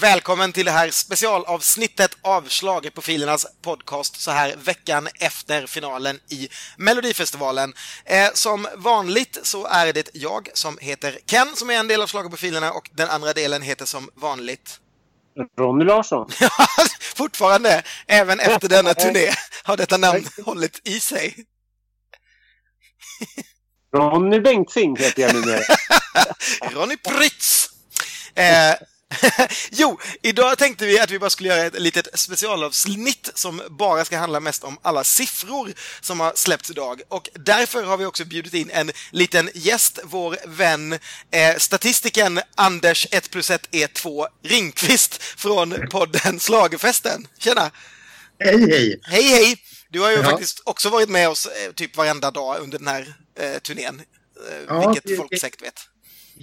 Välkommen till det här specialavsnittet av Schlagerprofilernas podcast så här veckan efter finalen i Melodifestivalen. Eh, som vanligt så är det jag som heter Ken som är en del av Schlagerprofilerna och den andra delen heter som vanligt Ronny Larsson. Fortfarande, även efter denna turné, har detta namn hållit i sig. Ronny Bengtzing heter jag numera. Ronny Prytz! Eh, jo, idag tänkte vi att vi bara skulle göra ett litet specialavsnitt som bara ska handla mest om alla siffror som har släppts idag. Och därför har vi också bjudit in en liten gäst, vår vän eh, statistikern Anders 1 plus 1 är 2 Ringqvist från podden Slagerfesten. Tjena! Hej, hej! Hej, hej! Du har ju ja. faktiskt också varit med oss eh, typ varenda dag under den här eh, turnén. Eh, ja, vilket folk säkert vet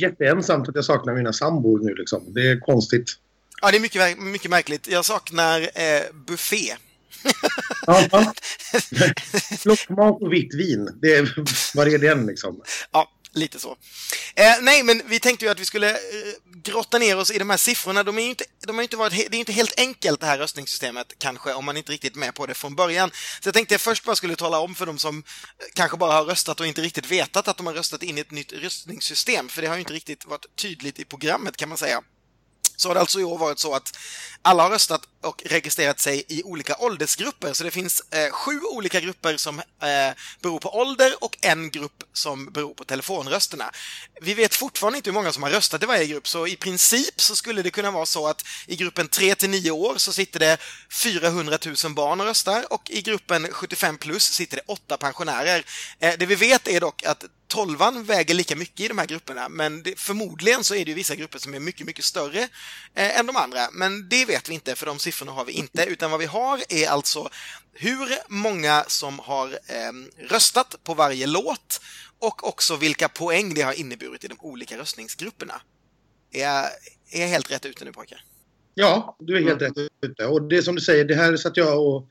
jätteensamt att jag saknar mina sambor nu liksom. Det är konstigt. Ja, det är mycket, mycket märkligt. Jag saknar eh, buffé. ja, Flockmat och vitt vin. Det är, var är den liksom? Ja, lite så. Eh, nej, men vi tänkte ju att vi skulle eh, grotta ner oss i de här siffrorna. De är ju inte, de har inte varit, det är inte helt enkelt det här röstningssystemet kanske, om man inte riktigt är med på det från början. Så jag tänkte jag först bara skulle tala om för de som eh, kanske bara har röstat och inte riktigt vetat att de har röstat in i ett nytt röstningssystem, för det har ju inte riktigt varit tydligt i programmet kan man säga så har det alltså i år varit så att alla har röstat och registrerat sig i olika åldersgrupper. Så det finns eh, sju olika grupper som eh, beror på ålder och en grupp som beror på telefonrösterna. Vi vet fortfarande inte hur många som har röstat i varje grupp, så i princip så skulle det kunna vara så att i gruppen 3 till 9 år så sitter det 400 000 barn och röstar och i gruppen 75 plus sitter det åtta pensionärer. Eh, det vi vet är dock att tolvan väger lika mycket i de här grupperna, men det, förmodligen så är det ju vissa grupper som är mycket, mycket större eh, än de andra. Men det vet vi inte, för de siffrorna har vi inte, utan vad vi har är alltså hur många som har eh, röstat på varje låt och också vilka poäng det har inneburit i de olika röstningsgrupperna. Är jag, är jag helt rätt ute nu pojkar? Ja, du är helt rätt ute. Och det som du säger, det här satt jag och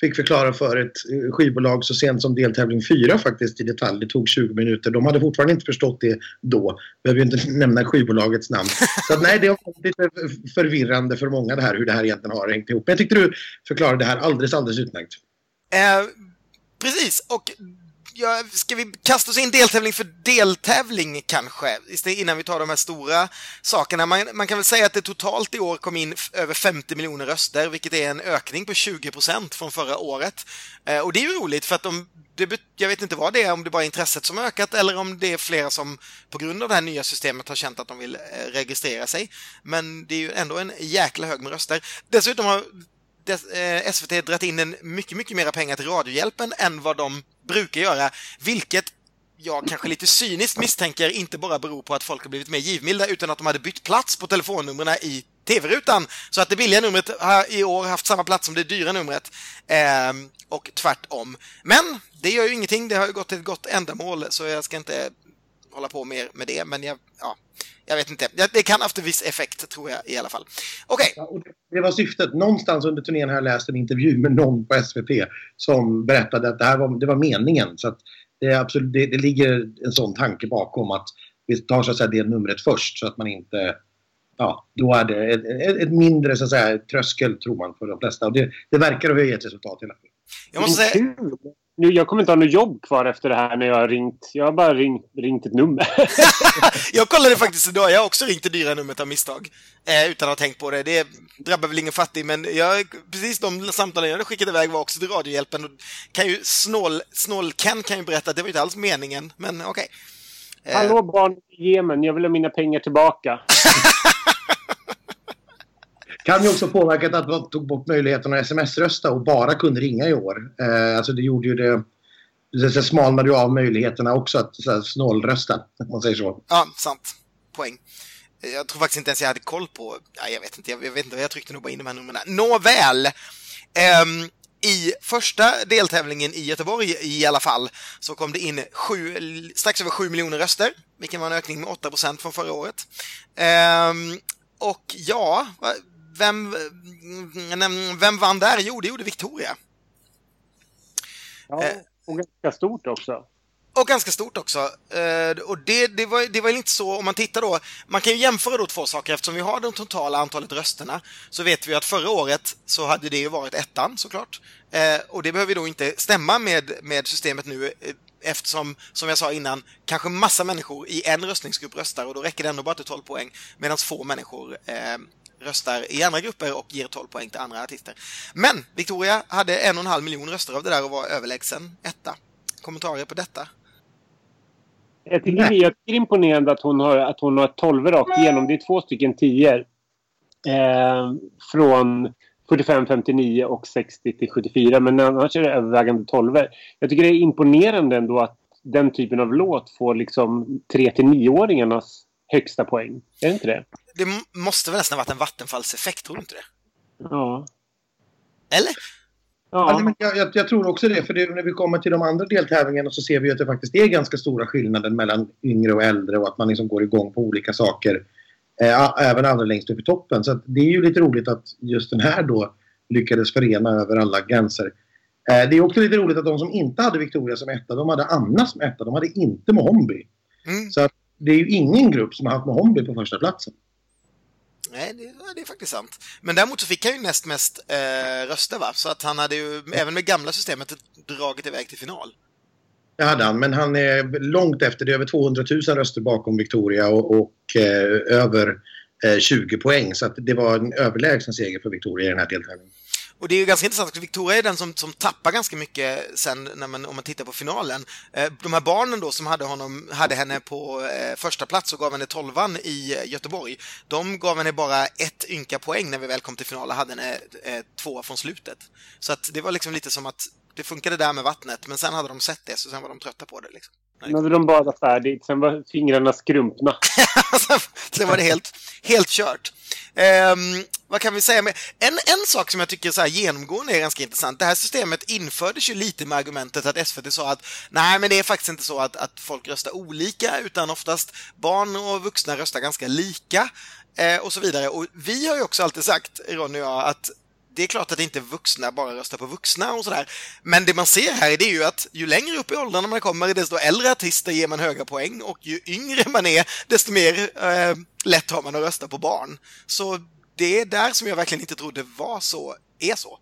fick förklara för ett eh, skivbolag så sent som deltävling 4 faktiskt i detalj. Det tog 20 minuter. De hade fortfarande inte förstått det då. Behöver ju inte nämna skivbolagets namn. Så att, nej, det har varit lite förvirrande för många det här hur det här egentligen har hängt ihop. Men jag tyckte du förklarade det här alldeles, alldeles utmärkt. Eh, precis, och ja, ska vi kasta oss in deltävling för deltävling kanske, innan vi tar de här stora sakerna. Man, man, kan väl säga att det totalt i år kom in över 50 miljoner röster, vilket är en ökning på 20 procent från förra året. Eh, och det är ju roligt för att de, det, jag vet inte vad det är, om det bara är intresset som ökat eller om det är flera som på grund av det här nya systemet har känt att de vill eh, registrera sig. Men det är ju ändå en jäkla hög med röster. Dessutom har SVT eh, dragit in en mycket, mycket mera pengar till Radiohjälpen än vad de brukar göra, vilket jag kanske lite cyniskt misstänker inte bara beror på att folk har blivit mer givmilda utan att de hade bytt plats på telefonnumren i tv-rutan. Så att det billiga numret har i år haft samma plats som det dyra numret. Eh, och tvärtom. Men det gör ju ingenting, det har ju gått till ett gott ändamål så jag ska inte hålla på mer med det. Men jag, ja, jag vet inte. Det kan ha haft en viss effekt, tror jag i alla fall. Okej. Okay. Ja, det var syftet. Någonstans under turnén har jag läst en intervju med någon på SVT som berättade att det här var, det var meningen. Så att det, är absolut, det, det ligger en sån tanke bakom att vi tar så att säga, det numret först så att man inte ja, då är det ett, ett, mindre så att säga, tröskel tror man för de flesta. Och det, det verkar ha gett resultat i alla fall. Jag måste säga nu, jag kommer inte ha något jobb kvar efter det här när jag har ringt. Jag har bara ringt, ringt ett nummer. jag kollade faktiskt idag. Jag har också ringt det dyra numret av misstag. Eh, utan att ha tänkt på det. Det drabbar väl ingen fattig, men jag, precis de samtalen jag hade skickat iväg var också till Radiohjälpen. Och kan ju, snål, snål Ken kan ju berätta att det var inte alls meningen, men okej. Okay. Eh. Hallå barn i Jemen, jag vill ha mina pengar tillbaka. Kan ju också påverkat att man tog bort möjligheten att sms-rösta och bara kunde ringa i år. Eh, alltså det gjorde ju det... Det smalnade ju av möjligheterna också att så snålrösta, om man säger så. Ja, sant. Poäng. Jag tror faktiskt inte ens jag hade koll på... Ja, jag vet inte, jag, vet inte, jag tryckte nog bara in de här numren. Nåväl! Um, i första deltävlingen i Göteborg i alla fall så kom det in sju, strax över 7 miljoner röster, vilket var en ökning med 8 procent från förra året. Um, och ja, vem, vem vann där? Jo, det gjorde Victoria. Ja, och ganska stort också. Och ganska stort också. Uh, och det, det, var, det var inte så, om man tittar då, man kan ju jämföra då två saker eftersom vi har det totala antalet rösterna så vet vi att förra året så hade det ju varit ettan såklart. Uh, och det behöver då inte stämma med, med systemet nu eftersom, som jag sa innan, kanske massa människor i en röstningsgrupp röstar och då räcker det ändå bara till 12 poäng medan få människor röstar i andra grupper och ger 12 poäng till andra artister. Men Victoria hade en och en halv miljon röster av det där och var överlägsen etta. Kommentarer på detta? Jag tycker, det är imponerande att hon har, att hon har 12 rakt igenom. Det är två stycken 10 eh, från 45, 59 och 60 till 74. Men annars är det övervägande 12 Jag tycker det är imponerande ändå att den typen av låt får liksom 3 till 9-åringarnas högsta poäng. Är det inte det? Det måste väl nästan varit en vattenfallseffekt, tror du inte det? Ja. Eller? Ja. Alltså, jag, jag, jag, tror också det, för det, när vi kommer till de andra deltävlingarna så ser vi att det faktiskt är ganska stora skillnader mellan yngre och äldre och att man liksom går igång på olika saker. Eh, även allra längst upp i toppen. Så det är ju lite roligt att just den här då lyckades förena över alla gränser. Eh, det är också lite roligt att de som inte hade Victoria som etta, de hade Anna som etta. De hade inte Mohombi. Mm. Så det är ju ingen grupp som har haft Mohombi på första platsen. Nej, det, det, är faktiskt sant. Men däremot så fick han ju näst mest eh, röster, va? Så att han hade ju, även med gamla systemet, dragit iväg till final. Det hade han, men han är långt efter. Det är över 200 000 röster bakom Victoria och, och eh, över eh, 20 poäng. Så det var en överlägsen seger för Victoria i den här deltävlingen. Och det är ju ganska intressant, för Victoria är den som, som tappar ganska mycket sen när man, om man tittar på finalen. Eh, de här barnen då som hade, honom, hade henne på eh, första plats och gav henne tolvan i eh, Göteborg, de gav henne bara ett ynka poäng när vi väl kom till final och hade henne två från slutet. Så att det var liksom lite som att det funkade där med vattnet, men sen hade de sett det, så sen var de trötta på det. Liksom. Nu hade de badat färdigt, sen var fingrarna skrumpna. Alltså, sen var det helt, helt kört. Um, vad kan vi säga? Med? En, en sak som jag tycker så här genomgående är ganska intressant. Det här systemet infördes ju lite med argumentet att SVT sa att nej, men det är faktiskt inte så att, att folk röstar olika, utan oftast barn och vuxna röstar ganska lika eh, och så vidare. Och vi har ju också alltid sagt, Ronny och jag, att det är klart att inte vuxna bara röstar på vuxna och sådär. Men det man ser här det är ju att ju längre upp i åldrarna man kommer, desto äldre artister ger man höga poäng och ju yngre man är, desto mer eh, lätt har man att rösta på barn. Så det är där som jag verkligen inte trodde var så, är så.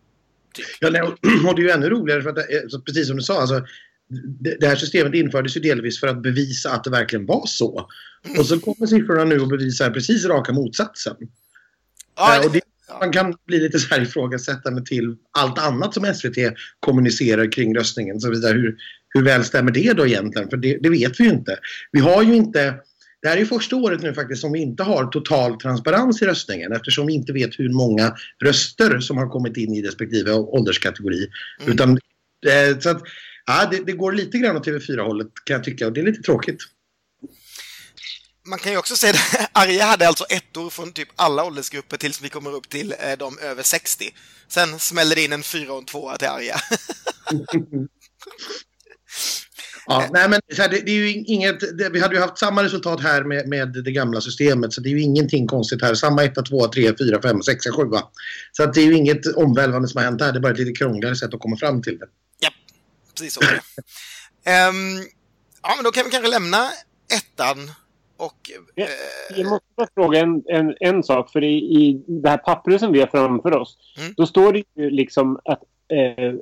Typ. Ja, nej, och det är ju ännu roligare för att, eh, precis som du sa, alltså, det här systemet infördes ju delvis för att bevisa att det verkligen var så. Mm. Och så kommer siffrorna nu och bevisar precis raka motsatsen. Ja, eh, det... Och det man kan bli lite så här ifrågasättande till allt annat som SVT kommunicerar kring röstningen. Så vidare. Hur, hur väl stämmer det då egentligen? För det, det, vet vi ju inte. Vi har ju inte... Det här är första året nu faktiskt som vi inte har total transparens i röstningen eftersom vi inte vet hur många röster som har kommit in i respektive ålderskategori. Mm. Utan, eh, så att, ja, det, det, går lite grann åt TV4-hållet kan jag tycka och det är lite tråkigt man kan ju också säga att Arja hade alltså ettor från typ alla åldersgrupper tills vi kommer upp till eh, de över 60. Sen smäller det in en fyra och en tvåa till Arja. ja, nej men det, det, är ju inget, det, vi hade ju haft samma resultat här med, med det gamla systemet så det är ju ingenting konstigt här. Samma 1, 2, 3, 4, 5, 6, 7. Så att det är ju inget omvälvande som har hänt här. Det är bara ett lite krångligare sätt att komma fram till det. Ja, precis så. um, ja, men då kan vi kanske lämna ettan och, eh... Jag måste fråga en, en, en sak. För i, i det här pappret som vi har framför oss. Mm. Då står det ju liksom att eh,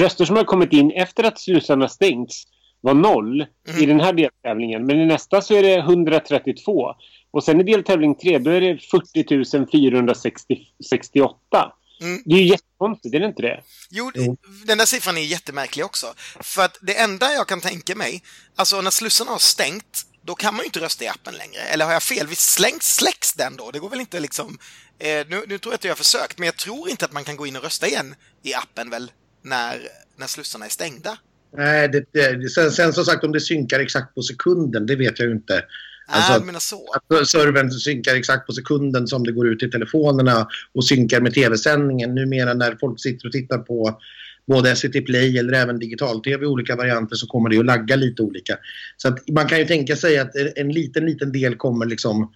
röster som har kommit in efter att slussarna stängts var noll mm. i den här deltävlingen. Men i nästa så är det 132. Och sen i deltävling 3 då är det 40 468. Mm. Det är ju jättekonstigt, är det inte det? Jo, jo, den där siffran är jättemärklig också. För att det enda jag kan tänka mig, alltså när slussarna har stängt då kan man ju inte rösta i appen längre. Eller har jag fel? Vi slängs, släcks den då? Det går väl inte liksom... Eh, nu, nu tror jag att jag har försökt, men jag tror inte att man kan gå in och rösta igen i appen väl när, när slussarna är stängda? Nej, det, det, sen, sen som sagt om det synkar exakt på sekunden, det vet jag ju inte. Alltså, äh, menar så. Att servern synkar exakt på sekunden som det går ut i telefonerna och synkar med tv-sändningen. Numera när folk sitter och tittar på både SVT Play eller även digital-tv i olika varianter så kommer det att lagga lite olika. Så att man kan ju tänka sig att en liten, liten del kommer liksom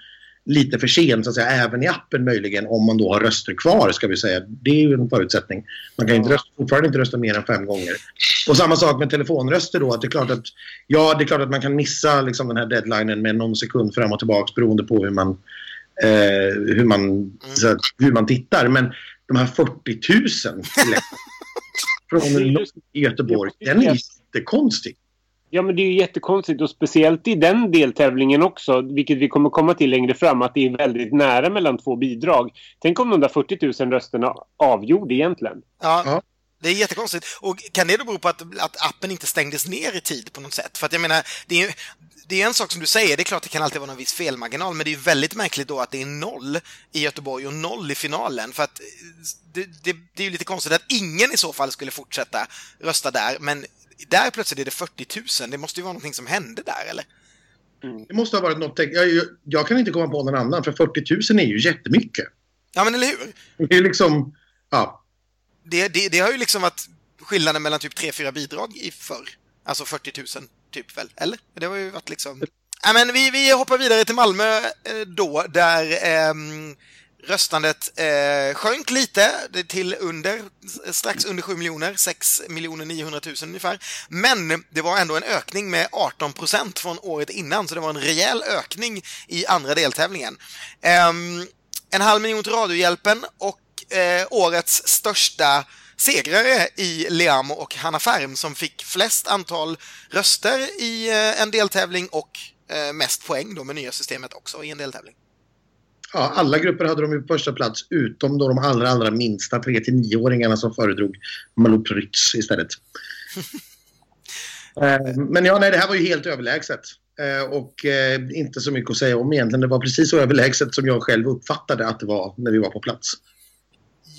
lite för sent, så att säga, även i appen möjligen, om man då har röster kvar, ska vi säga. Det är ju en förutsättning. Man kan inte rösta, fortfarande inte rösta mer än fem gånger. Och samma sak med telefonröster då, att det är klart att, ja, det är klart att man kan missa liksom, den här deadlinen med någon sekund fram och tillbaka beroende på hur man, eh, hur man, så, hur man tittar. Men de här 40 000 från Göteborg, den är jättekonstig. Ja, men det är ju jättekonstigt och speciellt i den deltävlingen också, vilket vi kommer komma till längre fram, att det är väldigt nära mellan två bidrag. Tänk om de där 40 000 rösterna avgjorde egentligen. Ja. Det är jättekonstigt. Och kan det då bero på att, att appen inte stängdes ner i tid på något sätt? För att jag menar, det är, det är en sak som du säger, det är klart det kan alltid vara någon viss felmarginal, men det är ju väldigt märkligt då att det är noll i Göteborg och noll i finalen. För att det, det, det är ju lite konstigt att ingen i så fall skulle fortsätta rösta där, men där plötsligt är det 40 000. Det måste ju vara någonting som hände där, eller? Mm. Det måste ha varit något... Jag, jag, jag, kan inte komma på någon annan, för 40 000 är ju jättemycket. Ja, men eller hur? Det är liksom... Ja. Det, det, det har ju liksom varit skillnaden mellan typ 3-4 bidrag i förr. Alltså 40 000, typ väl? Eller? Det har ju varit liksom... Ja, men vi, vi hoppar vidare till Malmö eh, då, där... eh, Röstandet eh, sjönk lite till under, strax under 7 miljoner, 6 miljoner 900 000 ungefär. Men det var ändå en ökning med 18 procent från året innan, så det var en rejäl ökning i andra deltävlingen. Eh, en halv miljon till Radiohjälpen och eh, årets största segrare i Leamo och Hanna Färm som fick flest antal röster i eh, en deltävling och eh, mest poäng då med nya systemet också i en deltävling ja, alla grupper hade de ju på första plats utom då de allra, allra minsta 3-9-åringarna som föredrog Malou Prytz istället. Eh, men ja, nej, det här var ju helt överlägset. Eh, och eh, inte så mycket att säga om egentligen. Det var precis så överlägset som jag själv uppfattade att det var när vi var på plats.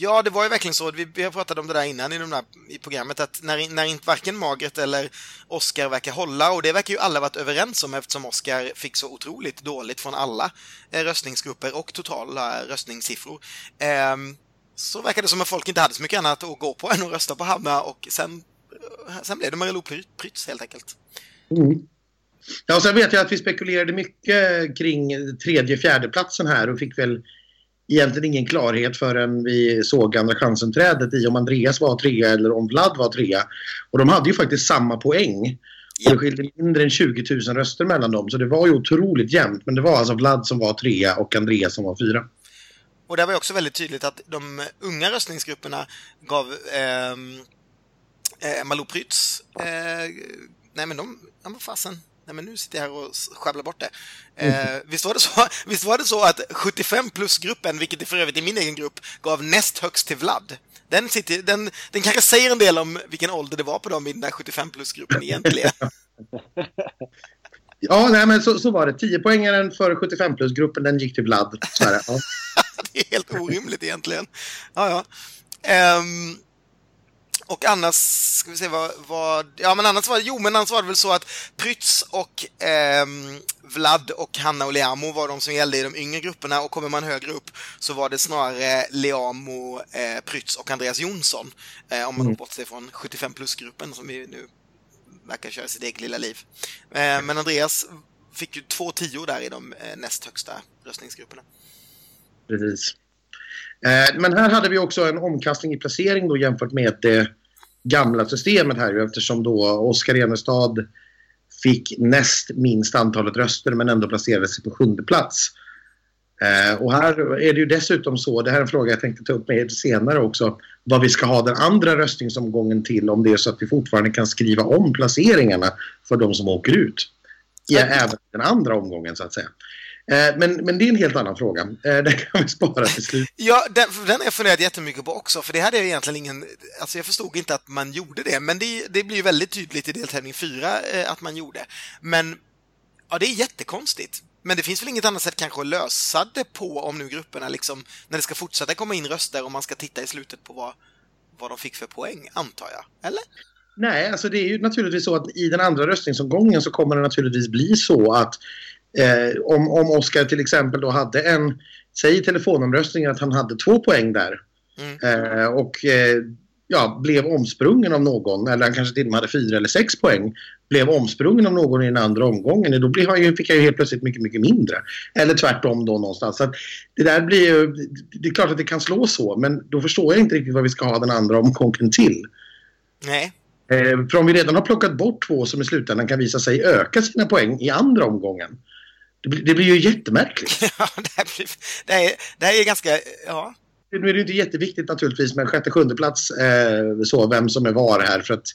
Ja, det var ju verkligen så. Vi, vi pratade om det där innan i, de där, i programmet, att när, när inte varken Margaret eller Oscar verkar hålla, och det verkar ju alla varit överens om eftersom Oscar fick så otroligt dåligt från alla eh, röstningsgrupper och totala röstningssiffror. Eh, så verkar det som att folk inte hade så mycket annat att gå på än att rösta på Hanna och sen, eh, sen blev det Marilou Prytz helt enkelt. Mm. Ja, och sen vet jag att vi spekulerade mycket kring tredje, fjärde platsen här och fick väl egentligen ingen klarhet förrän vi såg Andra chansen-trädet i om Andreas var trea eller om Vlad var trea. Och de hade ju faktiskt samma poäng. Och det skilde mindre än 20 000 röster mellan dem, så det var ju otroligt jämnt. Men det var alltså Vlad som var trea och Andreas som var fyra. Och det var också väldigt tydligt att de unga röstningsgrupperna gav ehm, eh, Malou Prytz... Eh, nej men de... Ja, vad fasen nej men nu sitter jag här och sjabblar bort det. Eh, mm. visst, var det så, visst var det så att 75 plus-gruppen, vilket är för övrigt är min egen grupp, gav näst högst till Vlad? Den, sitter, den, den kanske säger en del om vilken ålder det var på dem i den där 75 plus-gruppen egentligen. ja, nej men så, så var det. 10-poängaren för 75 plus-gruppen, den gick till Vlad. Så här, ja. det är helt orimligt egentligen. Ja, ja. Um, och annars, ska vi se vad, vad, ja men annars var det, jo men annars var det väl så att Prytz och eh, Vlad och Hanna och Leamo var de som gällde i de yngre grupperna och kommer man högre upp så var det snarare Leamo, eh, Prytz och Andreas Jonsson. Eh, om man mm. bortser från 75 plus-gruppen som vi nu verkar köra sitt eget lilla liv. Eh, men Andreas fick ju två tio där i de eh, näst högsta röstningsgrupperna. Precis. Eh, men här hade vi också en omkastning i placering då jämfört med det gamla systemet här eftersom då Oskar Enestad fick näst minst antalet röster men ändå placerade sig på sjunde plats. Eh, och här är det ju dessutom så, det här är en fråga jag tänkte ta upp med er senare också, vad vi ska ha den andra röstningsomgången till om det är så att vi fortfarande kan skriva om placeringarna för de som åker ut. Ja, även den andra omgången så att säga. Eh, men, men det är en helt annan fråga. Eh, den kan vi spara till slut. ja, den, den har jag funderat jättemycket på också, för det hade jag egentligen ingen... Alltså jag förstod inte att man gjorde det, men det, det blir väldigt tydligt i deltävling 4 eh, att man gjorde. Men, ja, det är jättekonstigt. Men det finns väl inget annat sätt kanske att lösa det på om nu grupperna liksom, när det ska fortsätta komma in röster och man ska titta i slutet på vad, vad de fick för poäng, antar jag. Eller? Nej, alltså det är ju naturligtvis så att i den andra röstningsomgången så kommer det naturligtvis bli så att Eh, om, om Oskar till exempel då hade en, säg i telefonomröstningen att han hade två poäng där. Mm. Eh, och eh, ja, blev omsprungen av någon, eller han kanske till och med hade fyra eller sex poäng, blev omsprungen av någon i den andra omgången, då blev han ju, fick han ju helt plötsligt mycket, mycket mindre. Eller tvärtom då någonstans. Så det där blir ju, det är klart att det kan slå så, men då förstår jag inte riktigt vad vi ska ha den andra omgången till. Nej. Eh, för om vi redan har plockat bort två som i slutändan kan visa sig öka sina poäng i andra omgången. Det blir, det blir ju jättemärkligt. ja, det här, blir, det, här är, det här är ganska, ja. Nu är det inte jätteviktigt naturligtvis med sjätte, sjunde plats eh, så, vem som är var här för att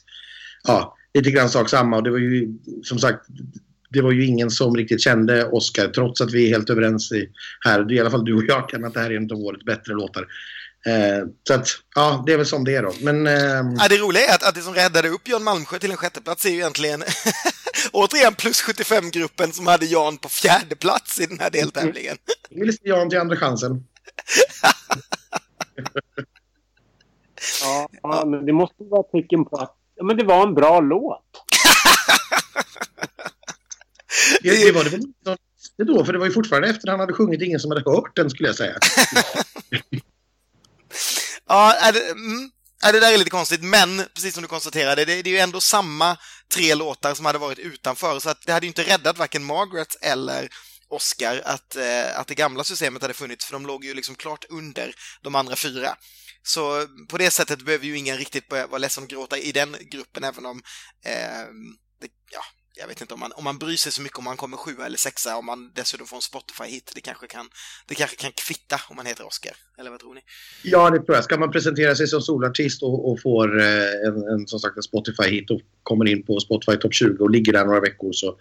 ja, lite grann sak samma och det var ju som sagt det var ju ingen som riktigt kände Oscar trots att vi är helt överens i, här, i alla fall du och jag kan att det här är en av årets bättre låtar. Eh, så att, ja, det är väl som det är då. Men, eh... ja, det roliga är att, att det som räddade upp Jan Malmsjö till en sjätteplats är ju egentligen återigen plus 75-gruppen som hade Jan på fjärde plats i den här deltävlingen. Jag vill se Jan till andra chansen. ja, ja, men det måste vara ett tecken på att ja, men det var en bra låt. det, det var det väl inte då, för det var ju fortfarande efter han hade sjungit ingen som hade hört den skulle jag säga. Ja, är det, mm, är det där är lite konstigt, men precis som du konstaterade, det, det, är ju ändå samma tre låtar som hade varit utanför, så att det hade ju inte räddat varken Margaret eller Oscar att, eh, att det gamla systemet hade funnits, för de låg ju liksom klart under de andra fyra. Så på det sättet behöver ju ingen riktigt börja vara ledsen och gråta i den gruppen, även om eh, jag vet inte om man, om man bryr sig så mycket om man kommer sjua eller sexa, om man dessutom får en Spotify-hit. Det kanske, kan, det kanske kan kvitta om man heter Oscar. Eller vad tror ni? Ja, det tror jag. Ska man presentera sig som solartist och, och får eh, en, en, som sagt, en Spotify-hit och kommer in på Spotify Top 20 och ligger där några veckor så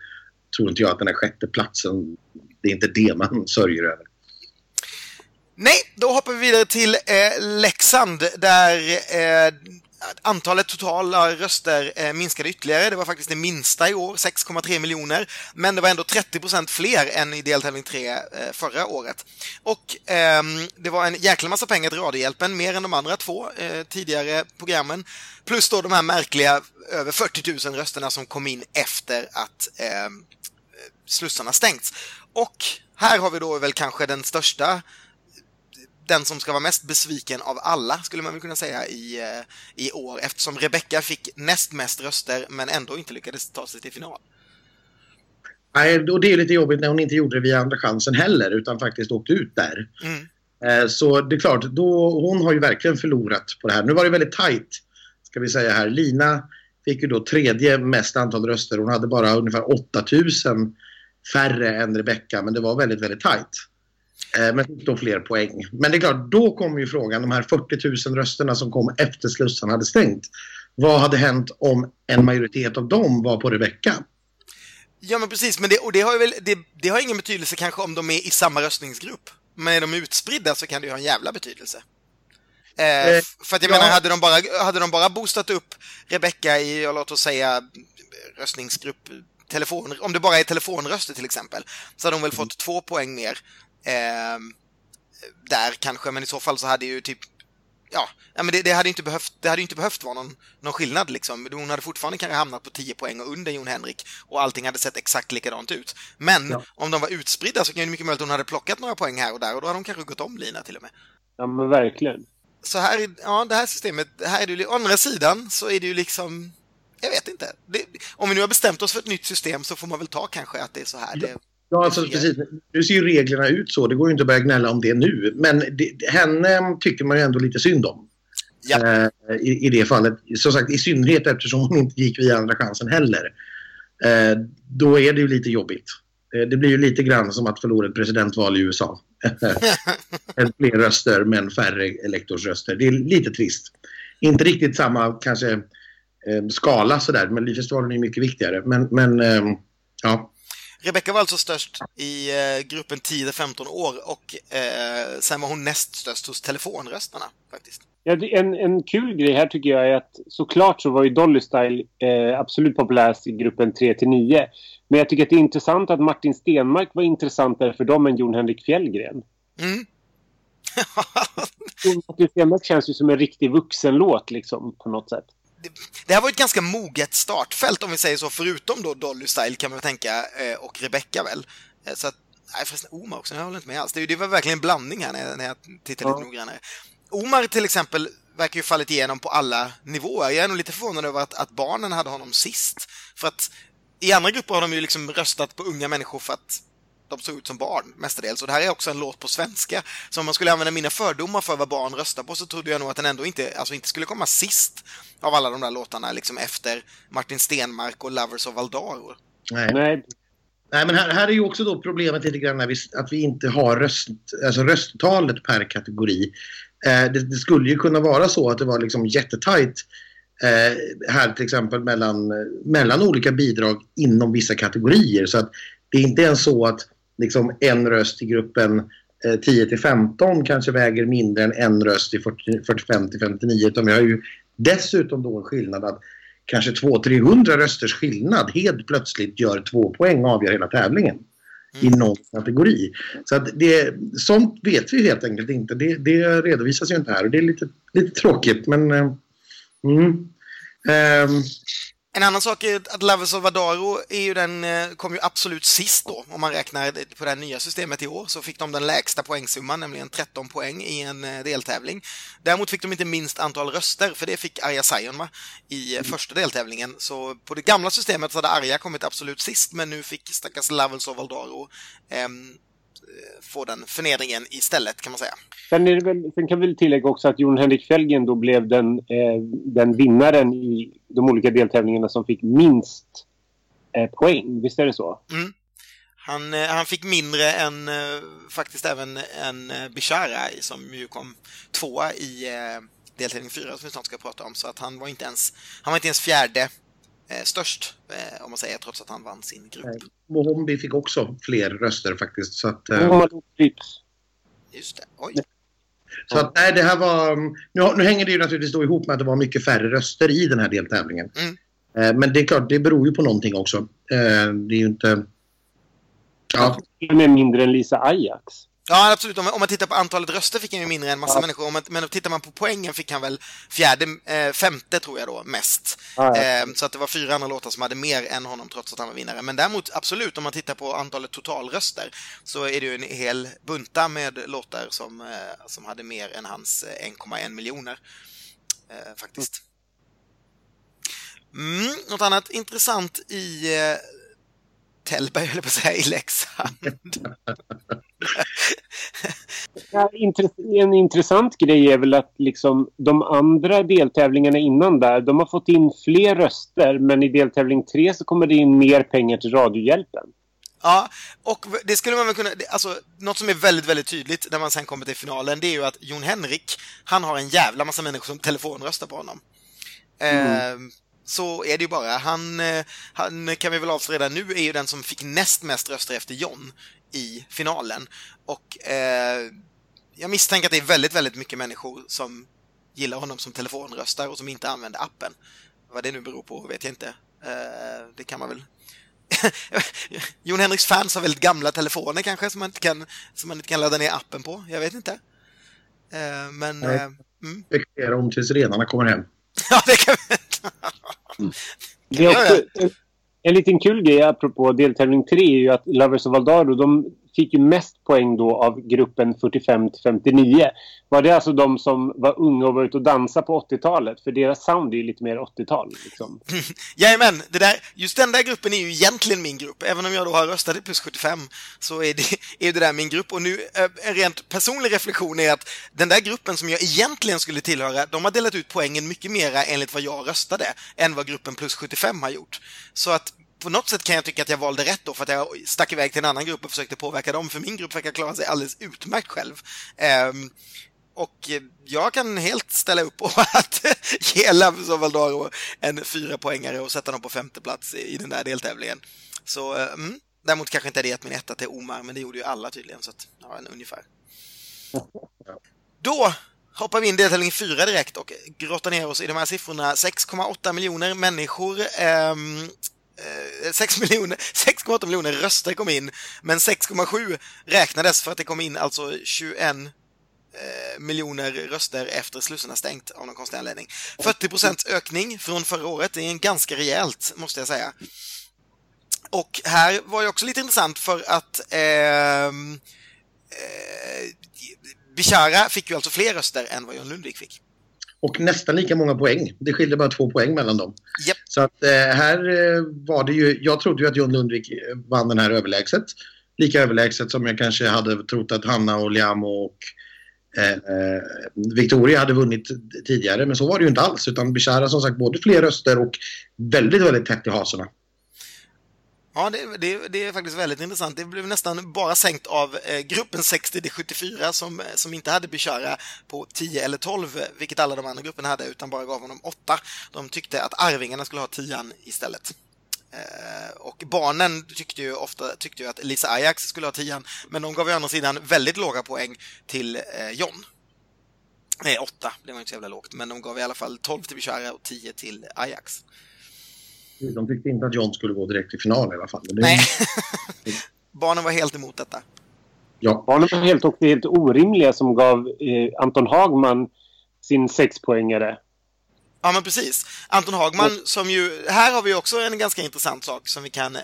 tror inte jag att den här sjätte platsen, det är inte det man sörjer över. Nej, då hoppar vi vidare till eh, Leksand där eh, Antalet totala röster eh, minskade ytterligare. Det var faktiskt det minsta i år, 6,3 miljoner. Men det var ändå 30 procent fler än i deltävling 3 eh, förra året. Och eh, det var en jäkla massa pengar till Radiohjälpen, mer än de andra två eh, tidigare programmen. Plus då de här märkliga över 40 000 rösterna som kom in efter att ehm, eh, slussarna stängts. Och här har vi då väl kanske den största den som ska vara mest besviken av alla, skulle man väl kunna säga, i, eh, i år. Eftersom Rebecca fick näst mest röster, men ändå inte lyckades ta sig till final. Nej, och det är lite jobbigt när hon inte gjorde det via Andra chansen heller, utan faktiskt åkte ut där. Mm. Eh, så det är klart, då, hon har ju verkligen förlorat på det här. Nu var det väldigt tajt, ska vi säga här. Lina fick ju då tredje mest antal röster. Hon hade bara ungefär 8000 färre än Rebecca, men det var väldigt, väldigt tajt. Eh, men fick då fler poäng. Men det är klart, då kommer ju frågan, de här 40 000 rösterna som kom efter slussarna hade stängt. Vad hade hänt om en majoritet av dem var på Rebecka? Ja, men precis. Men det, och det har, väl, det, det, har ingen betydelse kanske om de är i samma röstningsgrupp. Men är de utspridda så kan det ju ha en jävla betydelse. Eh, eh, för att jag ja. menar, hade de, bara, hade de bara boostat upp Rebecka i, låt oss säga, röstningsgrupp telefon, om det bara är telefonröster till exempel, så hade de väl fått två poäng mer eh, där kanske, men i så fall så hade ju typ Ja, men det, det, hade inte behövt, det hade inte behövt vara någon, någon skillnad liksom. Hon hade fortfarande kanske hamnat på 10 poäng och under Jon Henrik och allting hade sett exakt likadant ut. Men ja. om de var utspridda så kan det mycket möjligt att hon hade plockat några poäng här och där och då hade hon kanske gått om Lina till och med. Ja, men verkligen. Så här, ja, det här systemet, här är det ju, å andra sidan så är det ju liksom, jag vet inte. Det, om vi nu har bestämt oss för ett nytt system så får man väl ta kanske att det är så här. Ja. Det, Ja, alltså, precis. Nu ser ju reglerna ut så. Det går ju inte att börja gnälla om det nu. Men det, henne tycker man ju ändå lite synd om. Ja. Eh, i, I det fallet. Som sagt, i synnerhet eftersom hon inte gick via Andra chansen heller. Eh, då är det ju lite jobbigt. Eh, det blir ju lite grann som att förlora ett presidentval i USA. Fler röster men färre elektorsröster. Det är lite trist. Inte riktigt samma kanske eh, skala sådär. Melodifestivalen är mycket viktigare. Men, men eh, ja. Rebecca var alltså störst i eh, gruppen 10-15 år och eh, sen var hon näst störst hos telefonröstarna faktiskt. Ja, en, en kul grej här tycker jag är att såklart så var ju Dolly Style eh, absolut populärast i gruppen 3-9. Men jag tycker att det är intressant att Martin Stenmark var intressantare för dem än Jon Henrik Fjällgren. Mm. Martin Stenmark känns ju som en riktig vuxenlåt liksom på något sätt det här var ett ganska moget startfält om vi säger så, förutom då Dolly Style kan man tänka, eh, och Rebecca väl. Eh, så att, nej förresten Omar också, jag håller inte med alls. Det, det var verkligen en blandning här när jag, när jag tittar lite ja. noggrannare. Omar till exempel verkar ju fallit igenom på alla nivåer. Jag är nog lite förvånad över att, att barnen hade honom sist. För att i andra grupper har de ju liksom röstat på unga människor för att de såg ut som barn mestadels. Och det här är också en låt på svenska. Så om man skulle använda mina fördomar för vad barn röstar på så trodde jag nog att den ändå inte, alltså inte skulle komma sist av alla de där låtarna, liksom efter Martin Stenmark och Lovers of Valdaro. Nej. Nej. Nej, men här, här är ju också då problemet lite grann vi, att vi inte har röst, alltså rösttalet per kategori. Eh, det, det, skulle ju kunna vara så att det var liksom jättetajt eh, här till exempel mellan, mellan olika bidrag inom vissa kategorier. Så att det är inte ens så att liksom en röst i gruppen eh, 10 till 15 kanske väger mindre än en röst i 40, 45 till 59 utan vi har ju dessutom då en skillnad att kanske 200-300 rösters skillnad helt plötsligt gör två poäng och avgör hela tävlingen mm. i någon kategori. Så att det, sånt vet vi helt enkelt inte. Det, det redovisas ju inte här och det är lite, lite tråkigt men eh, mm. Um, en annan sak är att Lave Salvadaro är ju den, eh, kom ju absolut sist då. Om man räknar på det här nya systemet i år så fick de den lägsta poängsumman, nämligen 13 poäng i en eh, deltävling. Däremot fick de inte minst antal röster, för det fick Arja Sion va? i mm. första deltävlingen. Så på det gamla systemet så hade Arja kommit absolut sist, men nu fick stackars Lave Salvadaro eh, få den förnedringen istället kan man säga. Sen, väl, sen kan vi tillägga också att Jon Henrik Fjällgren då blev den, eh, den vinnaren i de olika deltävlingarna som fick minst eh, poäng. Visst är det så? Mm. Han, eh, han fick mindre än eh, faktiskt även en eh, Bishara som ju kom tvåa i eh, deltävling fyra som vi snart ska prata om. Så att han var inte ens, han var inte ens fjärde eh, störst, eh, om man säger, trots att han vann sin grupp. Mohombi fick också fler röster faktiskt. Så att, eh... Just det, oj. Så att, nej, det här var... Nu, nu hänger det ju naturligtvis då ihop med att det var mycket färre röster i den här deltävlingen. Mm. Eh, men det är klart, det beror ju på någonting också. Eh, det är ju inte... Ja. Med mindre än Lisa Ajax. Ja, absolut. Om, man tittar på antalet röster fick han ju mindre än massa ja. människor. Man, men tittar man på poängen fick han väl fjärde, eh, femte tror jag då, mest. Ja, ja. Eh, så att det var fyra andra låtar som hade mer än honom trots att han var vinnare. Men däremot, absolut, om man tittar på antalet totalröster så är det ju en hel bunta med låtar som, eh, som hade mer än hans 1,1 eh, miljoner. Faktiskt. Mm, något annat intressant i Tällberg, höll på att säga, i Leksand. en intressant grej är väl att liksom de andra deltävlingarna innan där, de har fått in fler röster men i deltävling tre så kommer det in mer pengar till Radiohjälpen. Ja, och det skulle man väl kunna... Alltså, något som är väldigt, väldigt tydligt när man sen kommer till finalen, det är ju att Jon Henrik, han har en jävla massa människor som telefonröstar på honom. Mm. Eh, så är det ju bara. Han, eh, han kan vi väl avslöja redan nu, är ju den som fick näst mest röster efter John i finalen. Och eh, jag misstänker att det är väldigt, väldigt mycket människor som gillar honom som telefonröstar och som inte använder appen. Vad det nu beror på vet jag inte. Eh, det kan man väl... Jon Henriks fans har väldigt gamla telefoner kanske som man inte kan, som man inte kan ladda ner appen på. Jag vet inte. Eh, men... Eh, mm. om tills renarna kommer hem. ja, det kan. Mm. Det är också, en liten kul grej apropå deltävling 3 är ju att Lovers of Valdaro de fick ju mest poäng då av gruppen 45 till 59. Var det alltså de som var unga och var ute och dansade på 80-talet? För deras sound är ju lite mer 80-tal. Liksom. Jajamän, det där, just den där gruppen är ju egentligen min grupp. Även om jag då har röstat i plus 75 så är det, är det där min grupp. Och nu, eh, en rent personlig reflektion är att den där gruppen som jag egentligen skulle tillhöra, de har delat ut poängen mycket mera enligt vad jag röstade än vad gruppen plus 75 har gjort. Så att på något sätt kan jag tycka att jag valde rätt då för att jag stack iväg till en annan grupp och försökte påverka dem, för min grupp verkar klara sig alldeles utmärkt själv. Um, och jag kan helt ställa upp på att ge Lavso Valdaro en fyra poängare och sätta dem på femte plats i, den där deltävlingen. Så, mm, däremot kanske inte det gett min etta till Omar, men det gjorde ju alla tydligen, så att, ja, en ungefär. Då hoppar vi in i deltävling 4 direkt och grottar ner oss i de här siffrorna. 6,8 miljoner människor eh, Eh, 6 miljoner, 6,8 miljoner röster kom in, men 6,7 räknades för att det kom in alltså 21 eh, miljoner röster efter Slussarna stängt av någon konstig anledning. 40 procents ökning från förra året, det är en ganska rejält, måste jag säga. Och här var det också lite intressant för att eh, eh, Bishara fick ju alltså fler röster än vad John Lundvik fick och nästan lika många poäng. Det skilde bara två poäng mellan dem. Yep. Så att eh, här eh, var det ju, jag trodde ju att John Lundvik vann den här överlägset. Lika överlägset som jag kanske hade trott att Hanna och Liam och eh, Victoria hade vunnit tidigare. Men så var det ju inte alls. Utan Bishara som sagt både fler röster och väldigt, väldigt tätt i hasorna. Ja, det, det, det, är faktiskt väldigt intressant. Det blev nästan bara sänkt av eh, gruppen 60-74 som, eh, som inte hade Bishara på 10 eller 12, eh, vilket alla de andra grupperna hade, utan bara gav honom 8. De tyckte att Arvingarna skulle ha 10 istället. Eh, och barnen tyckte ju ofta tyckte ju att Lisa Ajax skulle ha 10 men de gav ju å andra sidan väldigt låga poäng till eh, John. Eh, Nej, 8, det var inte så jävla lågt, men de gav i alla fall 12 till Bishara och 10 till Ajax. De tyckte inte att John skulle gå direkt till final i alla fall. Det... Nej. Barnen var helt emot detta. Ja. Barnen var helt, också helt orimliga som gav eh, Anton Hagman sin sexpoängare. Ja, men precis. Anton Hagman mm. som ju... Här har vi också en ganska intressant sak som vi kan eh,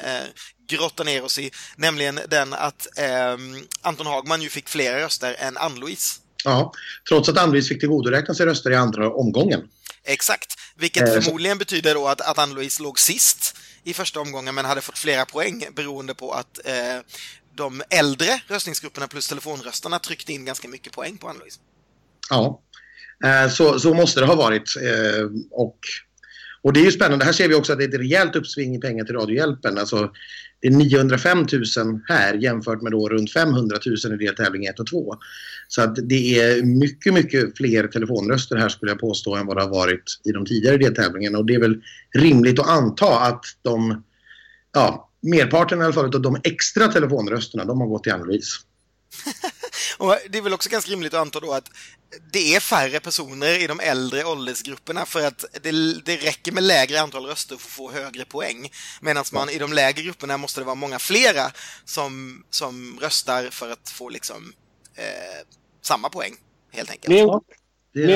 grotta ner oss i. Nämligen den att eh, Anton Hagman ju fick fler röster än Ann-Louise. Ja, trots att Ann-Louise fick tillgodoräkna sig röster i andra omgången. Exakt, vilket eh, förmodligen betyder då att, att Ann-Louise låg sist i första omgången men hade fått flera poäng beroende på att eh, de äldre röstningsgrupperna plus telefonröstarna tryckte in ganska mycket poäng på Ann-Louise. Ja, eh, så, så måste det ha varit. Eh, och, och det är ju spännande. Här ser vi också att det är ett rejält uppsving i pengar till Radiohjälpen. Alltså, det är 905 000 här jämfört med då runt 500 000 i deltävling 1 och 2. Så att det är mycket, mycket fler telefonröster här skulle jag påstå än vad det har varit i de tidigare deltävlingarna. Och det är väl rimligt att anta att de, ja, merparten i alla fall av de extra telefonrösterna, de har gått till Ann-Louise. och det är väl också ganska rimligt att anta då att det är färre personer i de äldre åldersgrupperna för att det, det räcker med lägre antal röster för att få högre poäng. Medan man i de lägre grupperna måste det vara många flera som, som röstar för att få liksom eh, samma poäng, helt enkelt. Men jag,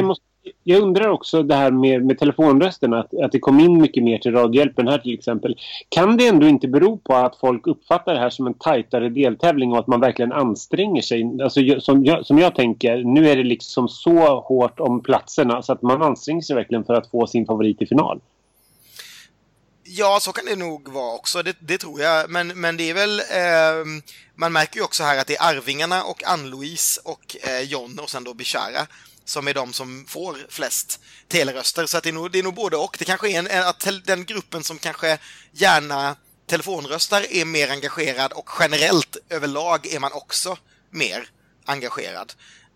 måste, jag, undrar också det här med, med telefonrösten, att, att det kom in mycket mer till Radiohjälpen här till exempel. Kan det ändå inte bero på att folk uppfattar det här som en tajtare deltävling och att man verkligen anstränger sig? Alltså, som, jag, som jag tänker, nu är det liksom så hårt om platserna så att man anstränger sig verkligen för att få sin favorit i final. Ja, så kan det nog vara också, det, det tror jag. Men, men det är väl... Eh, man märker ju också här att det är Arvingarna och Ann-Louise och eh, John och sen då Bishara som är de som får flest teleröster. Så att det, är nog, det är nog både och. Det kanske är en, att den gruppen som kanske gärna telefonröstar är mer engagerad och generellt överlag är man också mer engagerad.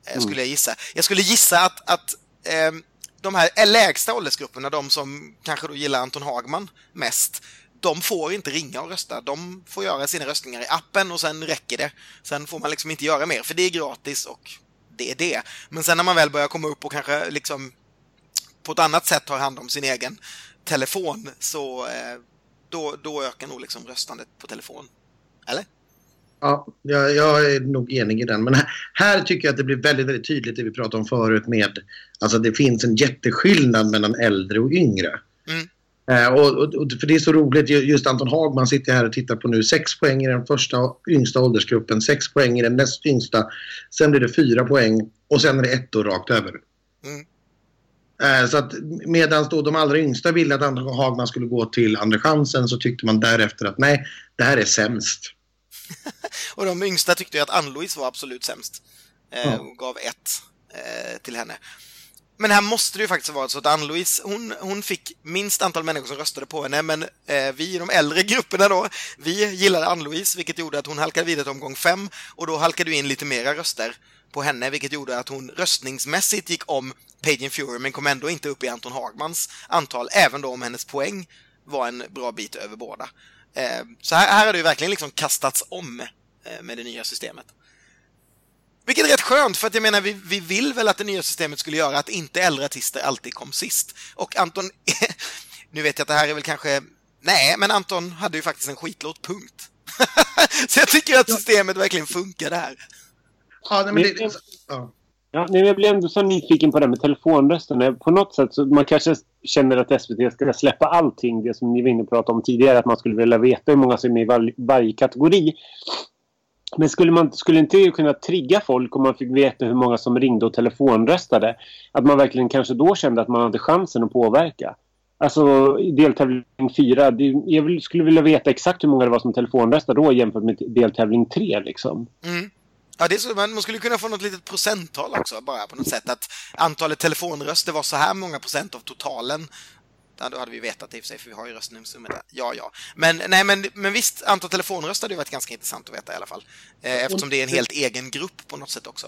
Eh, mm. Skulle jag gissa. Jag skulle gissa att, att eh, de här lägsta åldersgrupperna, de som kanske då gillar Anton Hagman mest, de får inte ringa och rösta. De får göra sina röstningar i appen och sen räcker det. Sen får man liksom inte göra mer, för det är gratis och det är det. Men sen när man väl börjar komma upp och kanske liksom på ett annat sätt tar hand om sin egen telefon, så eh, då, då ökar nog liksom röstandet på telefon. Eller? Ja, jag, jag, är nog enig i den. Men här, här, tycker jag att det blir väldigt, väldigt tydligt det vi pratade om förut med alltså det finns en jätteskillnad mellan äldre och yngre. Mm. Eh, och, och, och, för det är så roligt, just Anton Hagman sitter här och tittar på nu. Sex poäng i den första yngsta åldersgruppen, sex poäng i den näst yngsta. Sen blir det fyra poäng och sen är det ett år rakt över. Mm. Eh, så att medan då de allra yngsta ville att Anton Hagman skulle gå till Andra chansen så tyckte man därefter att nej, det här är sämst. och de yngsta tyckte att Ann-Louise var absolut sämst. Eh, och gav ett till henne. Men här måste det ju faktiskt vara så att Ann-Louise, hon, hon fick minst antal människor som röstade på henne, men eh, vi i de äldre grupperna då, vi gillade Ann-Louise, vilket gjorde att hon halkade vidare till omgång fem, och då halkade du in lite mera röster på henne, vilket gjorde att hon röstningsmässigt gick om Pagan Fury, men kom ändå inte upp i Anton Hagmans antal, även då om hennes poäng var en bra bit över båda. Eh, så här, här har det ju verkligen liksom kastats om eh, med det nya systemet. Vilket är rätt skönt, för att jag menar, vi, vi vill väl att det nya systemet skulle göra att inte äldre artister alltid kom sist. Och Anton, nu vet jag att det här är väl kanske... Nej, men Anton hade ju faktiskt en skitlåt, punkt. så jag tycker att systemet verkligen funkar där. Ja, men det... Ja. Ja, jag blir ändå så nyfiken på det med telefonrösterna. På något sätt så man kanske känner att SVT ska släppa allting. Det som ni var inne och pratade om tidigare. Att man skulle vilja veta hur många som är i var, varje kategori. Men skulle man skulle inte kunna trigga folk om man fick veta hur många som ringde och telefonröstade? Att man verkligen kanske då kände att man hade chansen att påverka? Alltså deltävling 4, jag skulle vilja veta exakt hur många det var som telefonröstade då jämfört med deltävling 3 liksom. Mm. Ja, det så, man skulle kunna få något litet procenttal också, bara på något sätt. Att antalet telefonröster var så här många procent av totalen. Ja, då hade vi vetat det i och för sig, för vi har ju röstnumret där. Ja, ja. Men, nej, men, men visst, antal telefonröster hade ju varit ganska intressant att veta i alla fall. Eh, eftersom det är en helt egen grupp på något sätt också.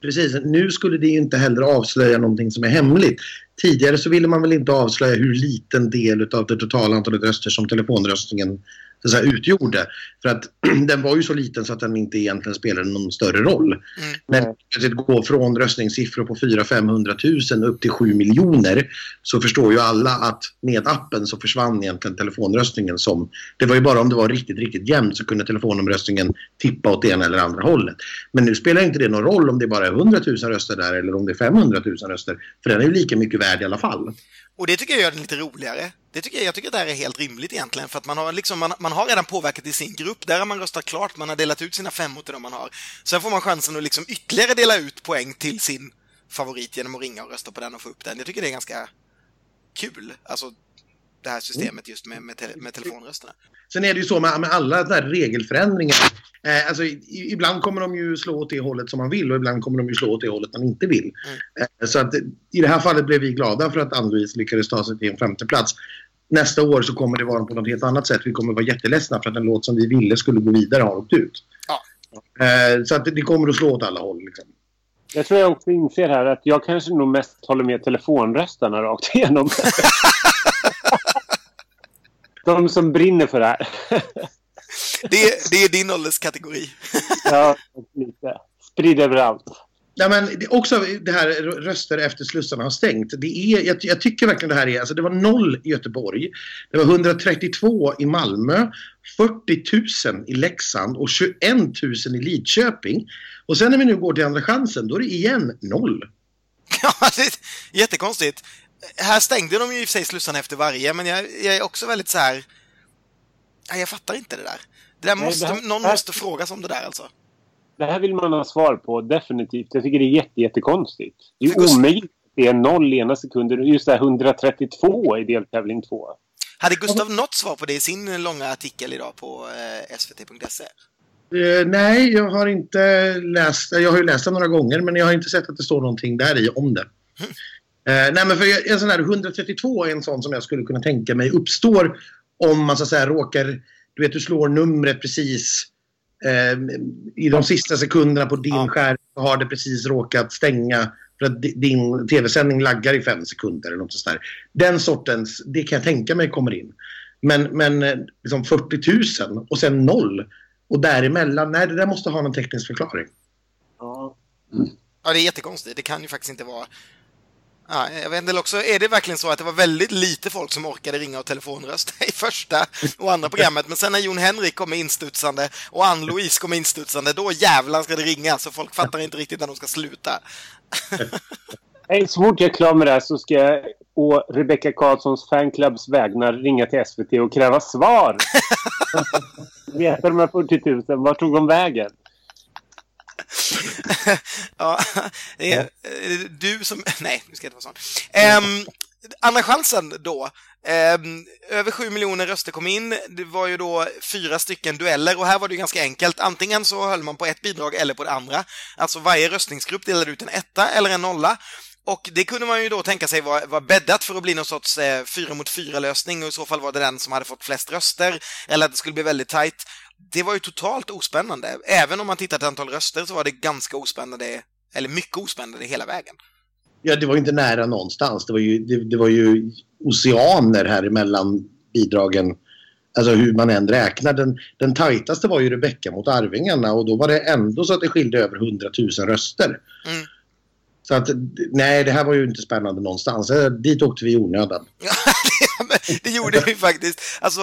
Precis. Nu skulle det inte heller avslöja någonting som är hemligt. Tidigare så ville man väl inte avslöja hur liten del av det totala antalet röster som telefonröstningen så säga, utgjorde. För att den var ju så liten så att den inte egentligen spelade någon större roll. Mm. Men att gå från röstningssiffror på 400-500 000 upp till 7 miljoner så förstår ju alla att med appen så försvann egentligen telefonröstningen som... Det var ju bara om det var riktigt, riktigt jämnt så kunde telefonomröstningen tippa åt ena eller andra hållet. Men nu spelar inte det någon roll om det bara är 100 000 röster där eller om det är 500 000 röster. För den är ju lika mycket värd i alla fall. Och det tycker jag gör den lite roligare. Det tycker jag, jag tycker att det här är helt rimligt egentligen, för att man har, liksom, man, man har redan påverkat i sin grupp. Där har man röstat klart, man har delat ut sina femmor till de man har. Sen får man chansen att liksom ytterligare dela ut poäng till sin favorit genom att ringa och rösta på den och få upp den. Jag tycker det är ganska kul. Alltså, det här systemet just med, med, te med telefonrösterna. Sen är det ju så med, med alla där regelförändringar. Eh, alltså, i, ibland kommer de ju slå åt det hållet som man vill och ibland kommer de ju slå åt det hållet man inte vill. Mm. Eh, så att i det här fallet blev vi glada för att Ann-Louise lyckades ta sig till en femte plats. Nästa år så kommer det vara på något helt annat sätt. Vi kommer vara jätteledsna för att en låt som vi ville skulle gå vidare har åkt ut. Ja. Eh, så att det kommer att slå åt alla håll. Liksom. Jag tror jag också inser här att jag kanske nog mest håller med telefonröstarna rakt igenom. De som brinner för det här. det, är, det är din ålderskategori. ja, lite. Sprid överallt. Ja, men det, också det här röster efter slussarna har stängt. Det är, jag, jag, tycker verkligen det här är, alltså det var noll i Göteborg. Det var 132 i Malmö, 40 000 i Leksand och 21 000 i Lidköping. Och sen när vi nu går till Andra chansen, då är det igen noll. Ja, det är jättekonstigt här stängde de ju i och för sig slussarna efter varje, men jag, jag är också väldigt så här... Nej, jag fattar inte det där. Det där måste, det här, någon här, måste frågas om det där alltså. Det här vill man ha svar på, definitivt. Jag tycker det är jätte, jättekonstigt. Det är omöjligt. Det är noll ena sekunder. Just det här 132 i deltävling 2. Hade Gustav något svar på det i sin långa artikel idag på eh, svt.se? Uh, eh, nej, jag har inte läst. Jag har ju läst den några gånger, men jag har inte sett att det står någonting där i om det. Eh, nej, men för en sån här 132 är en sån som jag skulle kunna tänka mig uppstår om man så att säga råkar, du vet du slår numret precis eh, i de sista sekunderna på din ja. skärm har det precis råkat stänga för att din tv-sändning laggar i fem sekunder eller något sånt där. Den sortens, det kan jag tänka mig kommer in. Men, men eh, liksom 40 000 och sen noll och däremellan, nej det där måste ha någon teknisk förklaring. Ja. Mm. Ja, det är jättekonstigt. Det kan ju faktiskt inte vara Ja, jag vet inte, också är det verkligen så att det var väldigt lite folk som orkade ringa och telefonrösta i första och andra programmet, men sen när Jon Henrik kommer instudsande och Ann-Louise kommer instudsande, då jävlar ska det ringa, så folk fattar inte riktigt när de ska sluta. Nej, så fort jag är klar med det här så ska jag å Rebecca Karlssons fanclubs vägnar ringa till SVT och kräva svar. Veta de här 40 000, vart tog de vägen? ja, det är du som... Nej, nu ska jag inte vara sån. Um, andra chansen då. Um, över 7 miljoner röster kom in. Det var ju då fyra stycken dueller och här var det ganska enkelt. Antingen så höll man på ett bidrag eller på det andra. Alltså varje röstningsgrupp delade ut en etta eller en nolla. Och det kunde man ju då tänka sig var, var bäddat för att bli någon sorts eh, fyra mot fyra lösning och i så fall var det den som hade fått flest röster eller att det skulle bli väldigt tight det var ju totalt ospännande. Även om man tittar till antal röster så var det ganska ospännande, eller mycket ospännande hela vägen. Ja, det var ju inte nära någonstans. Det var ju, det, det var ju oceaner här emellan bidragen. Alltså hur man än räknar. Den, den tajtaste var ju Rebecka mot Arvingarna och då var det ändå så att det skilde över 100 000 röster. Mm. Så att nej, det här var ju inte spännande någonstans. Eh, dit åkte vi i onödan. det gjorde vi faktiskt. Alltså,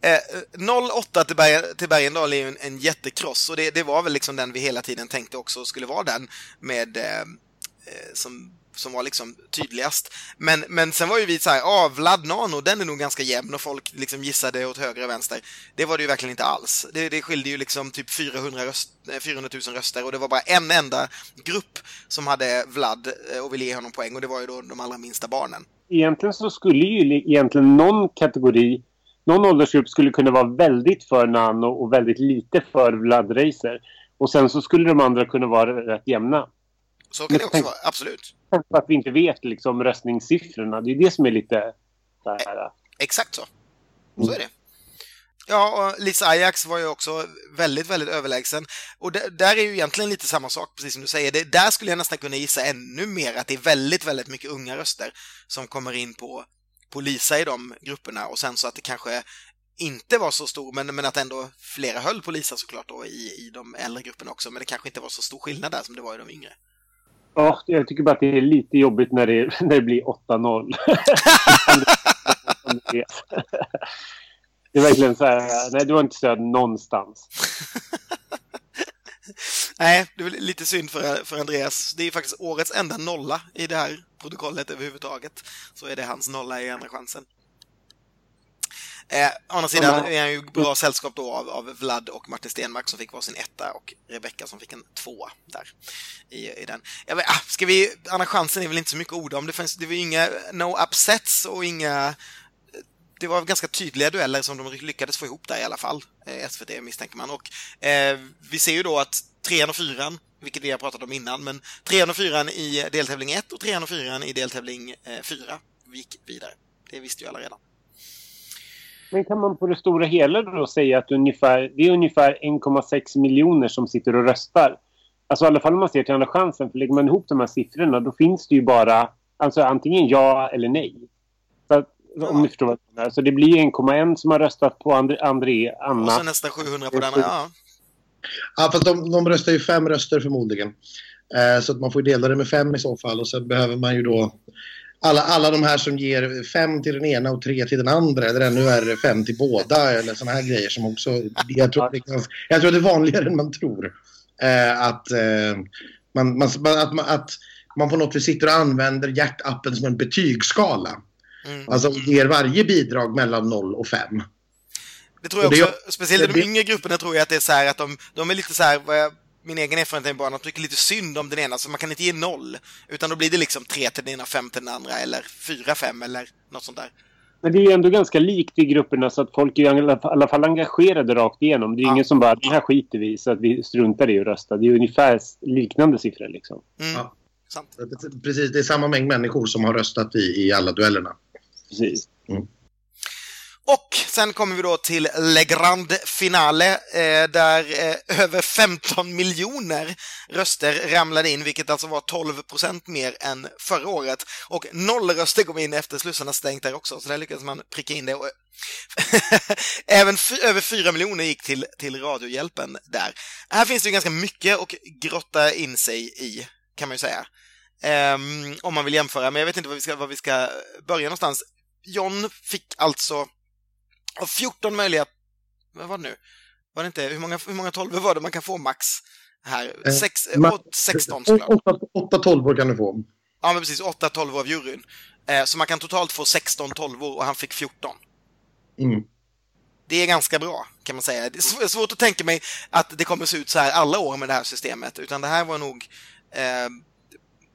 eh, 08 till, Berg, till Bergendal är ju en, en jättekross och det, det, var väl liksom den vi hela tiden tänkte också skulle vara den med eh, eh som som var liksom tydligast. Men, men sen var ju vi så här, ja, Vlad Nano, den är nog ganska jämn och folk liksom gissade åt höger och vänster. Det var det ju verkligen inte alls. Det, det skilde ju liksom typ 400, röst, eh, 400 000 röster och det var bara en enda grupp som hade Vlad eh, och ville ge honom poäng och det var ju då de allra minsta barnen. Egentligen så skulle ju egentligen någon kategori någon åldersgrupp skulle kunna vara väldigt för Nano och väldigt lite för Vlad Racer. Och sen så skulle de andra kunna vara rätt jämna. Så kan det också vara, absolut. Att vi inte vet liksom röstningssiffrorna. Det är det som är lite... Här. Exakt så. Så är det. Ja, och Lisa Ajax var ju också väldigt, väldigt överlägsen. Och det, där är ju egentligen lite samma sak, precis som du säger. Det, där skulle jag nästan kunna gissa ännu mer att det är väldigt, väldigt mycket unga röster som kommer in på, på Lisa i de grupperna och sen så att det kanske inte var så stor, men, men att ändå flera höll på Lisa såklart då i, i de äldre grupperna också, men det kanske inte var så stor skillnad där som det var i de yngre. Ja, jag tycker bara att det är lite jobbigt när det, när det blir 8-0. det är verkligen så här, nej du har inte stöd någonstans. nej, det är lite synd för, för Andreas. Det är faktiskt årets enda nolla i det här protokollet överhuvudtaget. Så är det hans nolla i andra chansen. Eh, å andra sidan är han ju bra sällskap då av, av Vlad och Martin Stenmark som fick varsin etta och Rebecka som fick en tvåa där i, i den. Jag vet, ah, ska vi, andra chansen är väl inte så mycket ord om. Det, fanns, det var inga no upsets och inga det var ganska tydliga dueller som de lyckades få ihop där i alla fall, eh, SVT misstänker man. Och eh, vi ser ju då att trean och fyran, vilket vi har pratat om innan, men trean och fyran i deltävling 1 och trean och fyran i deltävling 4 eh, gick vidare. Det visste ju alla redan. Men kan man på det stora hela då säga att ungefär, det är ungefär 1,6 miljoner som sitter och röstar? Alltså i alla fall om man ser till andra chansen, för lägger man ihop de här siffrorna då finns det ju bara alltså antingen ja eller nej. Så att, ja. Om ni förstår vad jag menar. Så det blir 1,1 som har röstat på André, André Anna. Och så nästan 700 på den andra, ja. Ja, fast de, de röstar ju fem röster förmodligen. Eh, så att man får dela det med fem i så fall och sen behöver man ju då alla, alla de här som ger fem till den ena och tre till den andra eller ännu värre fem till båda eller sådana här grejer som också... Jag tror, det, jag tror det är vanligare än man tror. Eh, att, eh, man, man, att, man, att man på något vis sitter och använder hjärtappen som en betygsskala. Mm. Alltså ger varje bidrag mellan 0 och 5. Det tror jag också, det, speciellt i de yngre grupperna tror jag att det är så här att de, de är lite så här, vad jag min egen erfarenhet är bara att de tycker lite synd om den ena, så man kan inte ge noll. Utan då blir det liksom tre till den ena, fem till den andra, eller fyra, fem eller något sånt där. Men det är ju ändå ganska likt i grupperna så att folk är i alla fall engagerade rakt igenom. Det är ja. ingen som bara, den här skiter vi så att vi struntar i att rösta. Det är ungefär liknande siffror liksom. Mm. Ja. Sant. Precis, det är samma mängd människor som har röstat i, i alla duellerna. Precis. Mm. Och sen kommer vi då till Le Grande Finale eh, där eh, över 15 miljoner röster ramlade in, vilket alltså var 12 procent mer än förra året. Och noll röster kom in efter slussarna stängt där också, så där lyckades man pricka in det. Och Även över 4 miljoner gick till, till Radiohjälpen där. Här finns det ju ganska mycket att grotta in sig i, kan man ju säga. Um, om man vill jämföra, men jag vet inte var vi ska, var vi ska börja någonstans. John fick alltså av 14 möjliga... Vad var det nu? Var det inte... Hur många, hur många 12 var det man kan få max? Här. Eh, Sex, eh, man, 16 såklart. 8 12 kan du få. Ja, men precis. 8 12 av juryn. Eh, så man kan totalt få 16 12 och han fick 14. Mm. Det är ganska bra, kan man säga. Det är svårt att tänka mig att det kommer se ut så här alla år med det här systemet, utan det här var nog... Eh,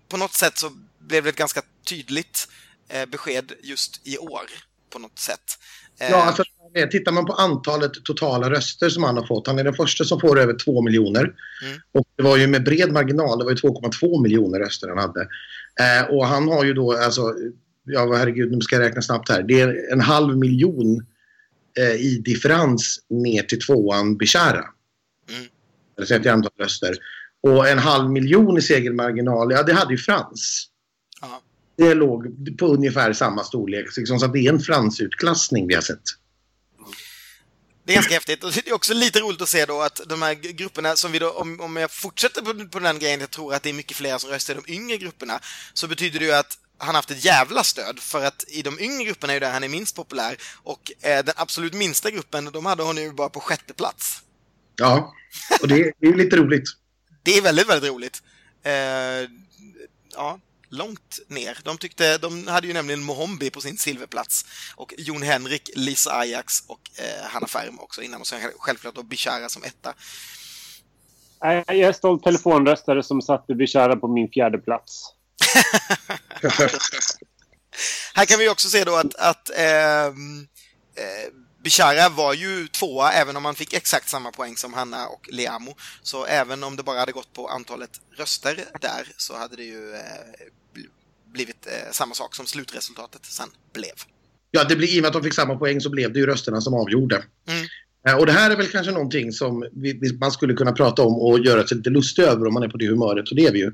på något sätt så blev det ett ganska tydligt eh, besked just i år, på något sätt. Ja, eh, alltså, tittar man på antalet totala röster som han har fått. Han är den första som får över 2 miljoner. Mm. Och det var ju med bred marginal. Det var ju 2,2 miljoner röster han hade. Eh, och han har ju då, alltså, ja herregud, nu ska jag räkna snabbt här. Det är en halv miljon eh, i differens ner till tvåan Bishara. Mm. Eller sett till antal röster. Och en halv miljon i segermarginal, ja det hade ju Frans. Ja det låg på ungefär samma storlek. Liksom, så det är en fransutklassning vi har sett. Det är ganska häftigt. Och det är också lite roligt att se då att de här grupperna som vi då, om, om jag fortsätter på, på den grejen, jag tror att det är mycket fler som röstar i de yngre grupperna, så betyder det ju att han haft ett jävla stöd för att i de yngre grupperna är ju där han är minst populär och eh, den absolut minsta gruppen, de hade hon ju bara på sjätte plats. Ja, och det är, det är lite roligt. det är väldigt, väldigt roligt. Eh, ja, långt ner. De tyckte, de hade ju nämligen Mohombi på sin silverplats och Jon Henrik, Lisa Ajax och eh, Hanna Färm också innan och sen självklart då Bishara som etta. Jag är stolt telefonröstare som satte Bishara på min fjärde plats. Här kan vi också se då att, att ehm, eh, Bishara var ju tvåa även om han fick exakt samma poäng som Hanna och Leamo. Så även om det bara hade gått på antalet röster där så hade det ju eh, blivit eh, samma sak som slutresultatet sen blev. Ja, det blir, i och med att de fick samma poäng så blev det ju rösterna som avgjorde. Mm. Eh, och det här är väl kanske någonting som vi, man skulle kunna prata om och göra sig lite lustig över om man är på det humöret, och det är vi ju.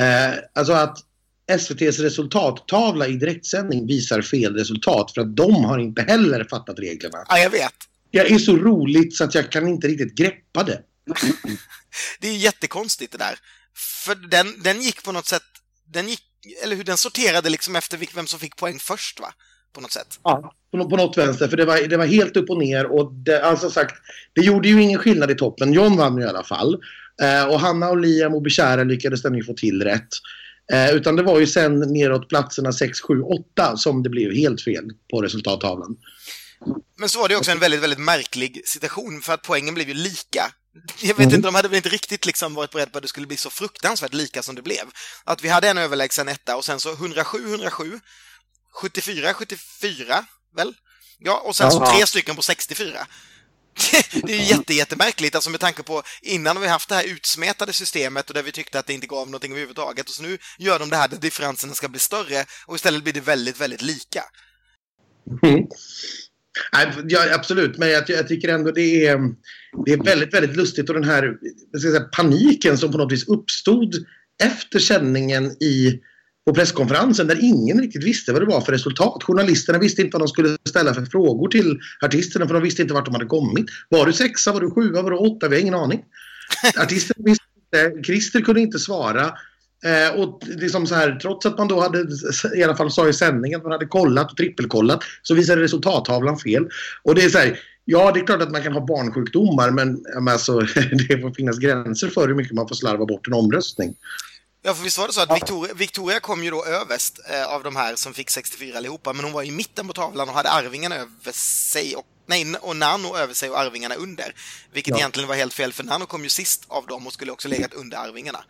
Eh, alltså att SVTs resultattavla i direktsändning visar fel resultat för att de har inte heller fattat reglerna. Ja, jag vet. Det är så roligt så att jag kan inte riktigt greppa det. det är jättekonstigt det där. För den, den gick på något sätt, den gick, eller hur den sorterade liksom efter vem som fick poäng först va? På något sätt. Ja, på, på något vänster. För det var, det var helt upp och ner och det, alltså sagt, det gjorde ju ingen skillnad i toppen. John vann ju i alla fall. Eh, och Hanna och Liam och Bishara lyckades den ju få till rätt. Eh, utan det var ju sen neråt platserna 6, 7, 8 som det blev helt fel på resultattavlan. Men så var det också en väldigt, väldigt märklig situation för att poängen blev ju lika. Jag vet mm. inte, de hade väl inte riktigt liksom varit beredda på att det skulle bli så fruktansvärt lika som det blev. Att vi hade en överlägsen etta och sen så 107, 107, 74, 74, väl? Ja, och sen så tre stycken på 64. det är ju jätte, jättemärkligt, alltså med tanke på innan vi haft det här utsmetade systemet och där vi tyckte att det inte gav någonting överhuvudtaget och så nu gör de det här där differenserna ska bli större och istället blir det väldigt, väldigt lika. Mm. Ja, absolut, men jag, jag, tycker ändå det är, det är väldigt, väldigt lustigt och den här säga, paniken som på något vis uppstod efter sändningen i på presskonferensen där ingen riktigt visste vad det var för resultat. Journalisterna visste inte vad de skulle ställa för frågor till artisterna för de visste inte vart de hade kommit. Var du sexa, var du sjua, var du åtta? Vi har ingen aning. Artisterna visste inte. Christer kunde inte svara. Eh, och liksom så här, trots att man då hade, i alla fall sa i sändningen, att man hade kollat och trippelkollat så visade resultattavlan fel. Och det är så här, ja det är klart att man kan ha barnsjukdomar men alltså, det får finnas gränser för hur mycket man får slarva bort en omröstning. Ja, för visst var det så att Victoria, Victoria kom ju då överst eh, av de här som fick 64 allihopa, men hon var i mitten på tavlan och hade Arvingarna över sig och Nej, och Nano över sig och Arvingarna under. Vilket ja. egentligen var helt fel, för Nano kom ju sist av dem och skulle också legat under Arvingarna.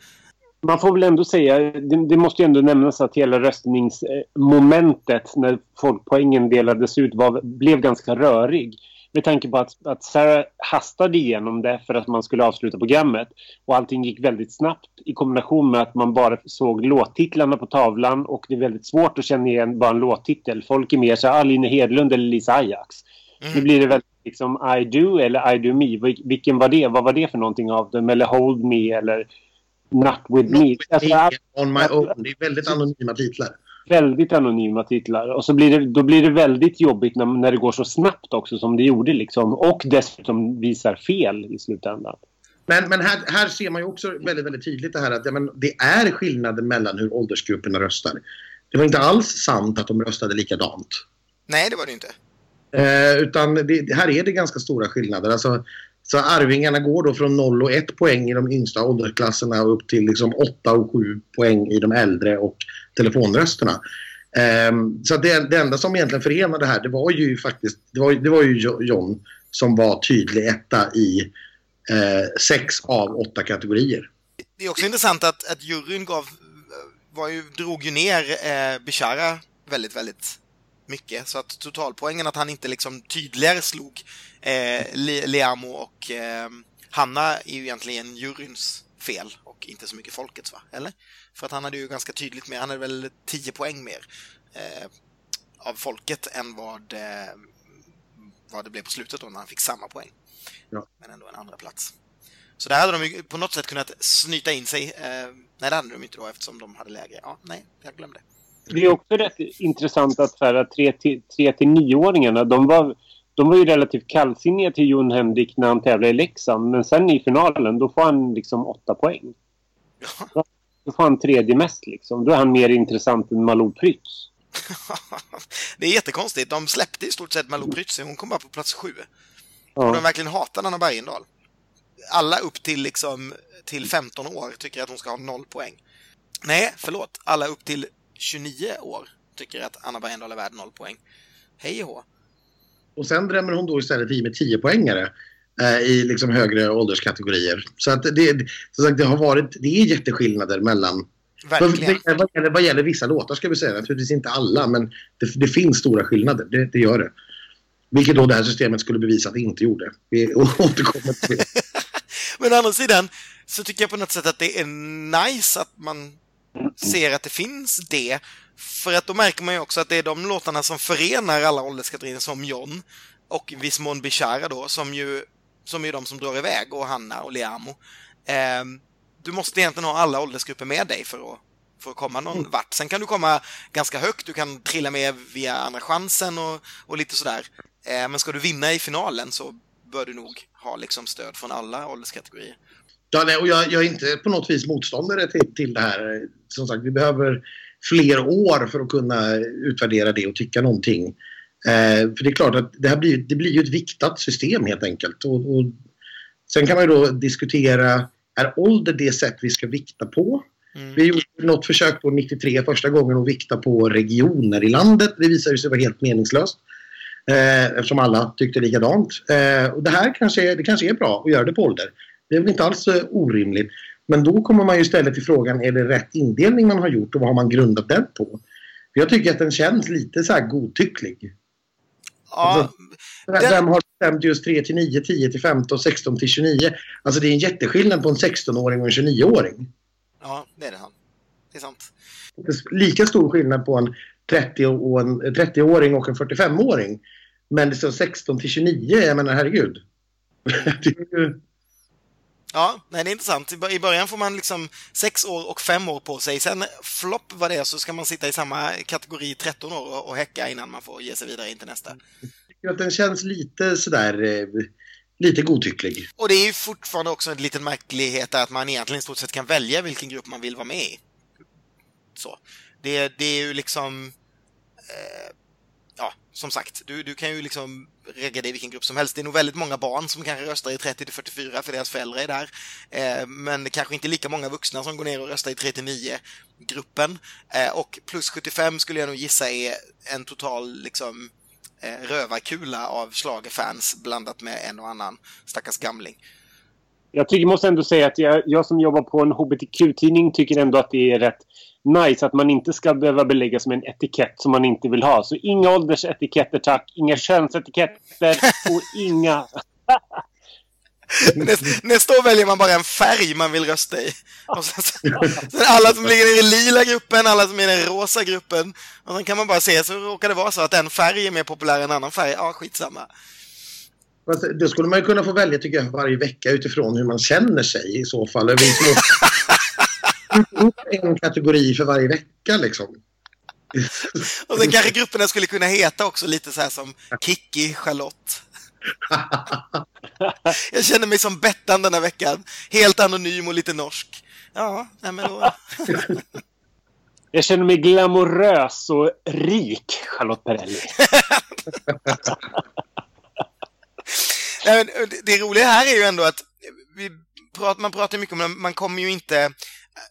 Man får väl ändå säga, det, det måste ju ändå nämnas att hela röstningsmomentet när folkpoängen delades ut var, blev ganska rörig. Med tanke på att, att Sarah hastade igenom det för att man skulle avsluta programmet. Och allting gick väldigt snabbt i kombination med att man bara såg låttitlarna på tavlan och det är väldigt svårt att känna igen bara en låttitel. Folk är mer så här, Aline Hedlund eller Lisa Ajax. Mm. Nu blir det väldigt liksom I do eller I do me. Vilken var det? Vad var det för någonting av dem? Eller Hold me eller Not with Not me. With alltså, me on my own. Det är väldigt anonyma titlar väldigt anonyma titlar. Och så blir det, då blir det väldigt jobbigt när, när det går så snabbt också som det gjorde. Liksom. Och dessutom visar fel i slutändan. Men, men här, här ser man ju också väldigt, väldigt tydligt det här att ja, men det är skillnaden mellan hur åldersgrupperna röstar. Det var inte alls sant att de röstade likadant. Nej, det var det inte. Eh, utan det, här är det ganska stora skillnader. Alltså, så Arvingarna går då från 0 och 1 poäng i de yngsta åldersklasserna upp till liksom 8 och 7 poäng i de äldre och telefonrösterna. Um, så det, det enda som egentligen förenade det här det var ju faktiskt det var, det var ju John som var tydlig etta i eh, sex av åtta kategorier. Det är också intressant att, att juryn gav, var ju, drog ju ner eh, Bishara väldigt, väldigt mycket. Så att totalpoängen att han inte liksom tydligare slog eh, Leamo och eh, Hanna är ju egentligen juryns fel och inte så mycket folkets va? Eller? För att han hade ju ganska tydligt mer, han hade väl 10 poäng mer eh, av folket än vad, eh, vad det blev på slutet då när han fick samma poäng. Ja. Men ändå en andra plats. Så där hade de ju på något sätt kunnat snyta in sig. Eh, nej, det hade de inte då eftersom de hade lägre. Ja, nej, jag glömde. Det är också rätt intressant att 3-9-åringarna, de var, de var ju relativt kallsinniga till Jon Henrik när han tävlade i Leksand. Men sen i finalen, då får han liksom åtta poäng. Ja. Då får han tredje mest liksom. Då är han mer intressant än Malou Prytz. det är jättekonstigt. De släppte i stort sett Malou Prytz. Hon kom bara på plats sju. Ja. Och de verkligen hatar Anna Bergendahl. Alla upp till liksom till 15 år tycker att hon ska ha noll poäng. Nej, förlåt. Alla upp till 29 år tycker att Anna Bergendahl är värd noll poäng. Hej och. Och sen drämmer hon då istället i med 10 poängare eh, i liksom högre ålderskategorier. Så att det, som sagt, det har varit, det är jätteskillnader mellan Verkligen. Vad, vad, gäller, vad gäller vissa låtar ska vi säga, naturligtvis inte alla, men det, det finns stora skillnader. Det, det, gör det. Vilket då det här systemet skulle bevisa att det inte gjorde. Vi återkommer till det. men å andra sidan så tycker jag på något sätt att det är nice att man ser att det finns det. För att då märker man ju också att det är de låtarna som förenar alla ålderskategorier som John och i viss mån Bishara då, som ju som är de som drar iväg och Hanna och Liamo. Eh, du måste egentligen ha alla åldersgrupper med dig för att, för att komma någon mm. vart. Sen kan du komma ganska högt, du kan trilla med via Andra chansen och, och lite sådär. Eh, men ska du vinna i finalen så bör du nog ha liksom stöd från alla ålderskategorier. Ja, nej, och jag, jag, är inte på något vis motståndare till, till det här. Som sagt, vi behöver fler år för att kunna utvärdera det och tycka någonting. Eh, för det är klart att det, här blir, det blir ju ett viktat system helt enkelt. Och, och sen kan man ju då diskutera, är ålder det sätt vi ska vikta på? Mm. Vi gjorde något försök på 93 första gången att vikta på regioner i landet. Det visade sig vara helt meningslöst. Eh, eftersom alla tyckte likadant. Eh, och det här kanske, det kanske är bra att göra det på ålder. Det är väl inte alls orimligt. Men då kommer man ju istället till frågan, är det rätt indelning man har gjort och vad har man grundat den på? Jag tycker att den känns lite så här godtycklig. Ja, alltså, Vem har bestämt just 3 till 9, 10 till 15, 16 till 29? Alltså det är en jätteskillnad på en 16-åring och en 29-åring. Ja, det är det. Det är sant. Det är lika stor skillnad på en 30-åring 30 och en 45-åring. Men det står 16 till 29, jag menar herregud. det är ju... Ja, nej, det är intressant. I början får man liksom sex år och fem år på sig. Sen flopp vad det är så ska man sitta i samma kategori 13 år och häcka innan man får ge sig vidare in till nästa. Jag att den känns lite sådär eh, lite godtycklig. Och det är ju fortfarande också en liten märklighet att man egentligen i stort sett kan välja vilken grupp man vill vara med i. Så. Det, det är ju liksom... Eh, som sagt, du, du kan ju liksom regga dig i vilken grupp som helst. Det är nog väldigt många barn som kanske röstar i 30 44 för deras föräldrar är där. Eh, men det kanske inte lika många vuxna som går ner och röstar i 39 gruppen. Eh, och plus 75 skulle jag nog gissa är en total liksom eh, rövarkula av slagerfans blandat med en och annan stackars gamling. Jag tycker, måste ändå säga att jag, jag som jobbar på en hbtq-tidning tycker ändå att det är rätt nice att man inte ska behöva beläggas med en etikett som man inte vill ha. Så inga åldersetiketter tack, inga könsetiketter och inga... Nästa år väljer man bara en färg man vill rösta i. Och sen, sen alla som ligger i den lila gruppen, alla som är i den rosa gruppen. Och sen kan man bara se, så råkar det vara så att en färg är mer populär än en annan färg. Ja, skitsamma. Då skulle man ju kunna få välja, tycker jag, varje vecka utifrån hur man känner sig i så fall. En kategori för varje vecka liksom. Och sen kanske grupperna skulle kunna heta också lite så här som Kikki, Charlotte. Jag känner mig som Bettan den här veckan. Helt anonym och lite norsk. Ja, nej men då... Jag känner mig glamorös och rik, Charlotte Perrelli. det roliga här är ju ändå att vi pratar, man pratar mycket om att man kommer ju inte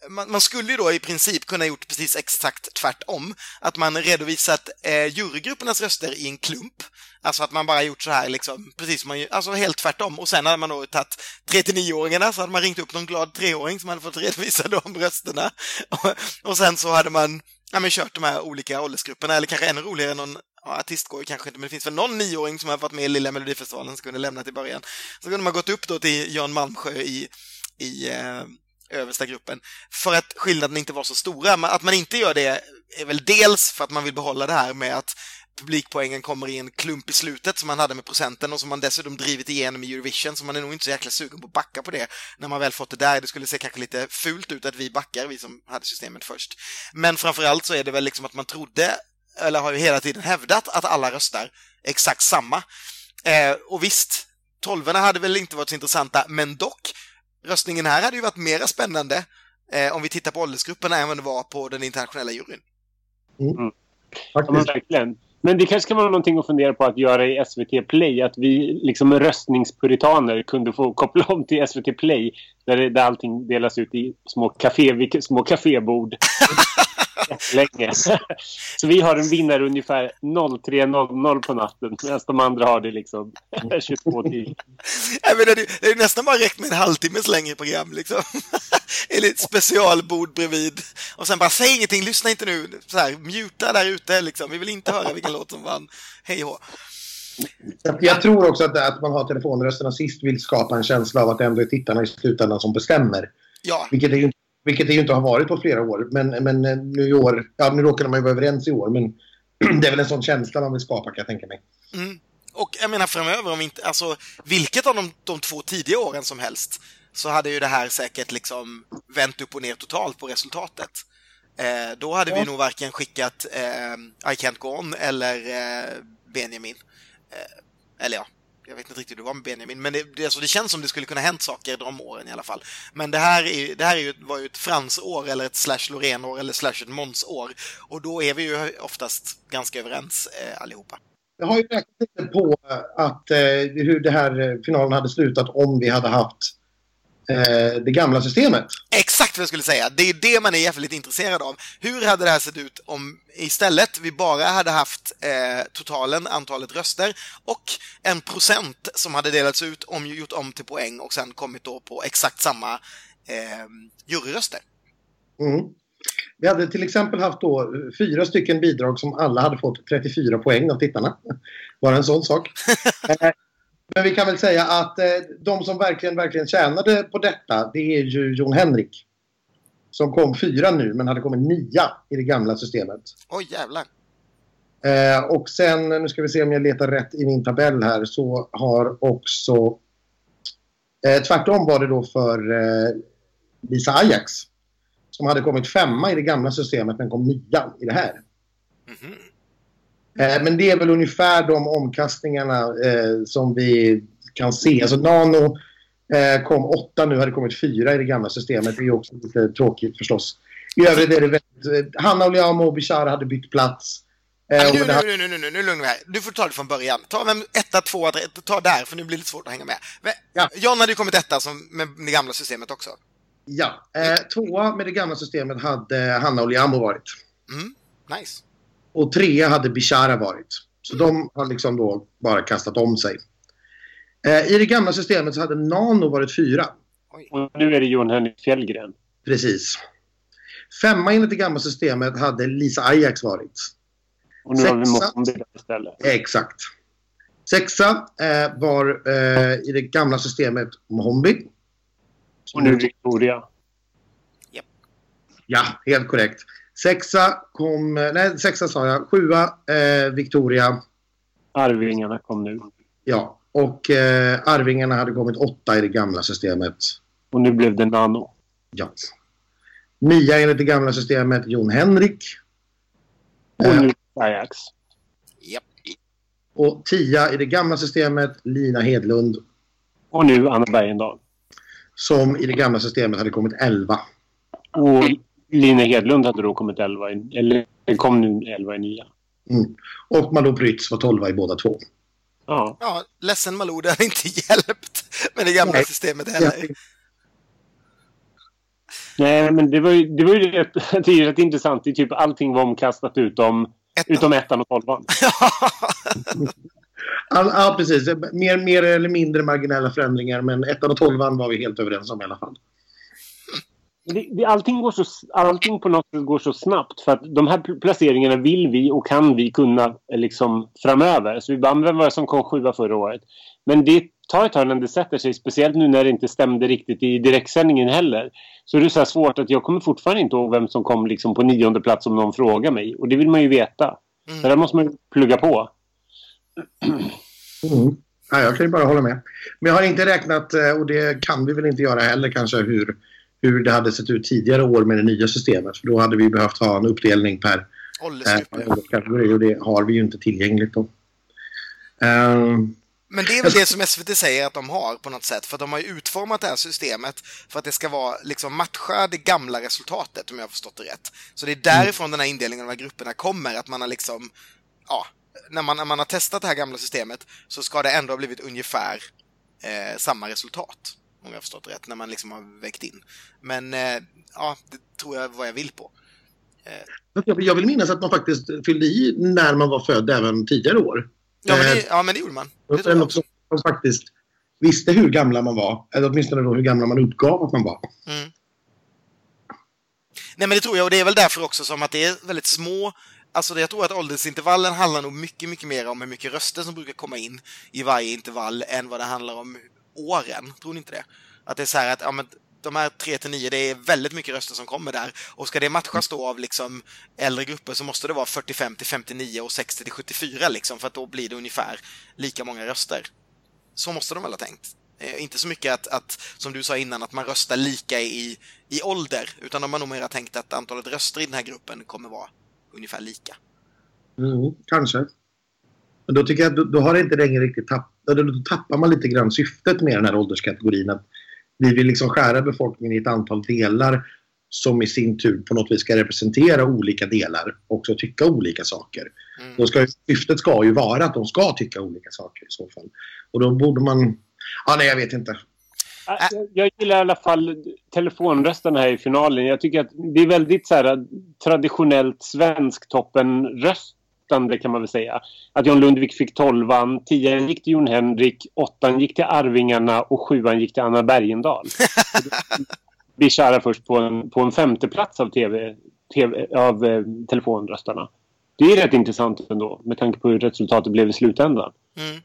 man, man, skulle ju då i princip kunna gjort precis exakt tvärtom. Att man redovisat eh, jurygruppernas röster i en klump. Alltså att man bara gjort så här liksom, precis som man alltså helt tvärtom. Och sen hade man då tagit 39-åringarna så hade man ringt upp någon glad treåring som hade fått redovisa de rösterna. Och, och sen så hade man ja, men kört de här olika åldersgrupperna, eller kanske ännu roligare, någon ja, artist går kanske inte, men det finns väl någon nioåring som har varit med i Lilla Melodifestivalen som kunde lämna till början. Så kunde man gått upp då till Jan Malmsjö i, i eh, översta gruppen för att skillnaden inte var så stora. Att man inte gör det är väl dels för att man vill behålla det här med att publikpoängen kommer i en klump i slutet som man hade med procenten och som man dessutom drivit igenom i Eurovision så man är nog inte så jäkla sugen på att backa på det när man väl fått det där. Det skulle se kanske lite fult ut att vi backar, vi som hade systemet först. Men framförallt så är det väl liksom att man trodde, eller har ju hela tiden hävdat, att alla röstar exakt samma. Eh, och visst, tolvorna hade väl inte varit så intressanta, men dock röstningen här hade ju varit mera spännande eh, om vi tittar på åldersgrupperna än vad det var på den internationella juryn. Mm. Ja, verkligen. Men det kanske kan vara någonting att fundera på att göra i SVT Play. Att vi liksom röstningspuritaner kunde få koppla om till SVT Play. Där, det, där allting delas ut i små, café, små kafébord. länge. Så vi har en vinnare ungefär 03.00 på natten medan de andra har det liksom 22.10. det är nästan bara räckt med en halvtimmes längre program liksom. Eller ett specialbord bredvid. Och sen bara säg ingenting, lyssna inte nu. Så här, muta där ute liksom. Vi vill inte höra vilken låt som vann. Hej hå. Jag tror också att, att man har telefonrösterna sist vill skapa en känsla av att det ändå är tittarna i slutändan som bestämmer. Ja. Vilket är ju inte vilket det ju inte har varit på flera år. Men, men eh, nu i år, ja nu råkade man ju vara överens i år. Men det är väl en sån känsla man vill skapa kan jag tänka mig. Mm. Och jag menar framöver, om inte, alltså vilket av de, de två tidiga åren som helst så hade ju det här säkert liksom vänt upp och ner totalt på resultatet. Eh, då hade ja. vi nog varken skickat eh, I Can't Go On eller eh, Benjamin. Eh, eller ja, jag vet inte riktigt hur det var med Benjamin, men det, det, alltså, det känns som det skulle kunna hänt saker de åren i alla fall. Men det här, är, det här är ju, var ju ett Frans-år eller ett slash Loreen-år eller slash ett Måns-år. Och då är vi ju oftast ganska överens eh, allihopa. Jag har ju räknat lite på eh, att eh, hur det här eh, finalen hade slutat om vi hade haft det gamla systemet. Exakt vad jag skulle säga. Det är det man är jävligt intresserad av. Hur hade det här sett ut om istället vi bara hade haft eh, totalen, antalet röster och en procent som hade delats ut, om, gjort om till poäng och sen kommit då på exakt samma eh, juryröster. Mm. Vi hade till exempel haft då fyra stycken bidrag som alla hade fått 34 poäng av tittarna. Bara en sån sak. Men vi kan väl säga att eh, de som verkligen, verkligen tjänade på detta, det är ju Jon Henrik. Som kom fyra nu, men hade kommit nia i det gamla systemet. Oj, jävlar. Eh, och sen, nu ska vi se om jag letar rätt i min tabell här, så har också... Eh, tvärtom var det då för eh, Lisa Ajax. Som hade kommit femma i det gamla systemet, men kom nia i det här. Mm -hmm. Eh, men det är väl ungefär de omkastningarna eh, som vi kan se. Alltså Nano eh, kom åtta nu, hade kommit fyra i det gamla systemet. Det är också lite tråkigt förstås. I övrigt är det väldigt... Hanna Oliamo och Bishara hade bytt plats. Eh, nu, nu, nu, nu, nu, nu, nu lugnar vi här. Du får ta det från början. Ta vem etta, tvåa, ta där, för nu blir det svårt att hänga med. Ja. John hade ju kommit etta som med det gamla systemet också. Ja, eh, tvåa med det gamla systemet hade Hanna Oliamo varit. Mm, nice. Och trea hade Bishara varit. Så de har liksom då bara kastat om sig. Eh, I det gamla systemet så hade Nano varit fyra. Och nu är det Jon Henrik Fjällgren. Precis. Femma enligt det gamla systemet hade Lisa Ajax varit. Och nu Sexa, har vi Mohammed istället. Exakt. Sexa eh, var eh, i det gamla systemet Mohombi. Och nu Victoria. Yep. Ja, helt korrekt. Sexa kom... Nej, sexa sa jag. Sjua, eh, Victoria. Arvingarna kom nu. Ja, och eh, Arvingarna hade kommit åtta i det gamla systemet. Och nu blev det Nano. Ja. Nia enligt det gamla systemet, Jon Henrik. Och nu Ajax. Japp. Och tia i det gamla systemet, Lina Hedlund. Och nu Anna Bergendahl. Som i det gamla systemet hade kommit elva. Och Line Hedlund hade då kommit 11, eller kom nu 11 i nia. Mm. Och Malou Prytz var 12 i båda två. Ja. ja, ledsen Malou, det har inte hjälpt med det gamla Nej. systemet heller. Nej, men det var ju, det var ju rätt, det är rätt intressant. Det typ allting var omkastat utom, ettan. utom ettan och tolvan. ja, ja, precis. Mer, mer eller mindre marginella förändringar, men ettan och tolvan var vi helt överens om i alla fall det, allting, går så, allting på något sätt går så snabbt för att de här placeringarna vill vi och kan vi kunna eh, liksom framöver. Så vi bara, vem var det som kom sjua förra året? Men det tar ett tag innan det sätter sig, speciellt nu när det inte stämde riktigt i direktsändningen heller. Så det är så svårt att jag kommer fortfarande inte ihåg vem som kom liksom på nionde plats om någon frågar mig. Och det vill man ju veta. Mm. Så där måste man plugga på. Mm. Ja, jag kan ju bara hålla med. Men jag har inte räknat, eh, och det kan vi väl inte göra heller kanske, hur hur det hade sett ut tidigare år med det nya systemet. För då hade vi behövt ha en uppdelning per ålderskategori och det har vi ju inte tillgängligt då. Um, men det är väl det som SVT säger att de har på något sätt, för de har ju utformat det här systemet för att det ska vara liksom matcha det gamla resultatet, om jag har förstått det rätt. Så det är därifrån mm. den här indelningen av de här grupperna kommer, att man har liksom, ja, när man, när man har testat det här gamla systemet så ska det ändå ha blivit ungefär eh, samma resultat. Om jag har förstått rätt, när man liksom har vägt in. Men eh, ja, det tror jag vad jag vill på. Eh. Jag vill minnas att man faktiskt fyllde i när man var född även tidigare år. Ja, men det, eh, ja, men det gjorde man. Det tror jag som faktiskt visste hur gamla man var. Eller åtminstone då hur gamla man uppgav att man var. Mm. Nej, men det tror jag. Och det är väl därför också som att det är väldigt små Alltså jag tror att åldersintervallen handlar nog mycket, mycket mer om hur mycket röster som brukar komma in i varje intervall än vad det handlar om åren. Tror ni inte det? Att det är så här att ja, men de här 3 till 9, det är väldigt mycket röster som kommer där. Och ska det matchas då av liksom äldre grupper så måste det vara 45 till 59 och 60 till 74 liksom, för att då blir det ungefär lika många röster. Så måste de väl ha tänkt. Eh, inte så mycket att, att, som du sa innan, att man röstar lika i, i ålder, utan de har nog mer tänkt att antalet röster i den här gruppen kommer vara ungefär lika. Mm, kanske. Men då tycker jag att då, då har det inte längre riktigt tappat... Då tappar man lite grann syftet med den här ålderskategorin. Att vi vill liksom skära befolkningen i ett antal delar som i sin tur på något vis ska representera olika delar och också tycka olika saker. Mm. Då ska, syftet ska ju vara att de ska tycka olika saker i så fall. Och då borde man... Ja, nej, jag vet inte. Jag gillar i alla fall telefonrösten här i finalen. Jag tycker att det är väldigt så här, traditionellt svensktoppenröstande kan man väl säga. Att John Lundvik fick tolvan, tian gick till Jon Henrik, åttan gick till Arvingarna och sjuan gick till Anna Bergendahl. Vi kära först på en, på en femte plats av, TV, TV, av eh, telefonröstarna. Det är rätt intressant ändå med tanke på hur resultatet blev i slutändan. Mm.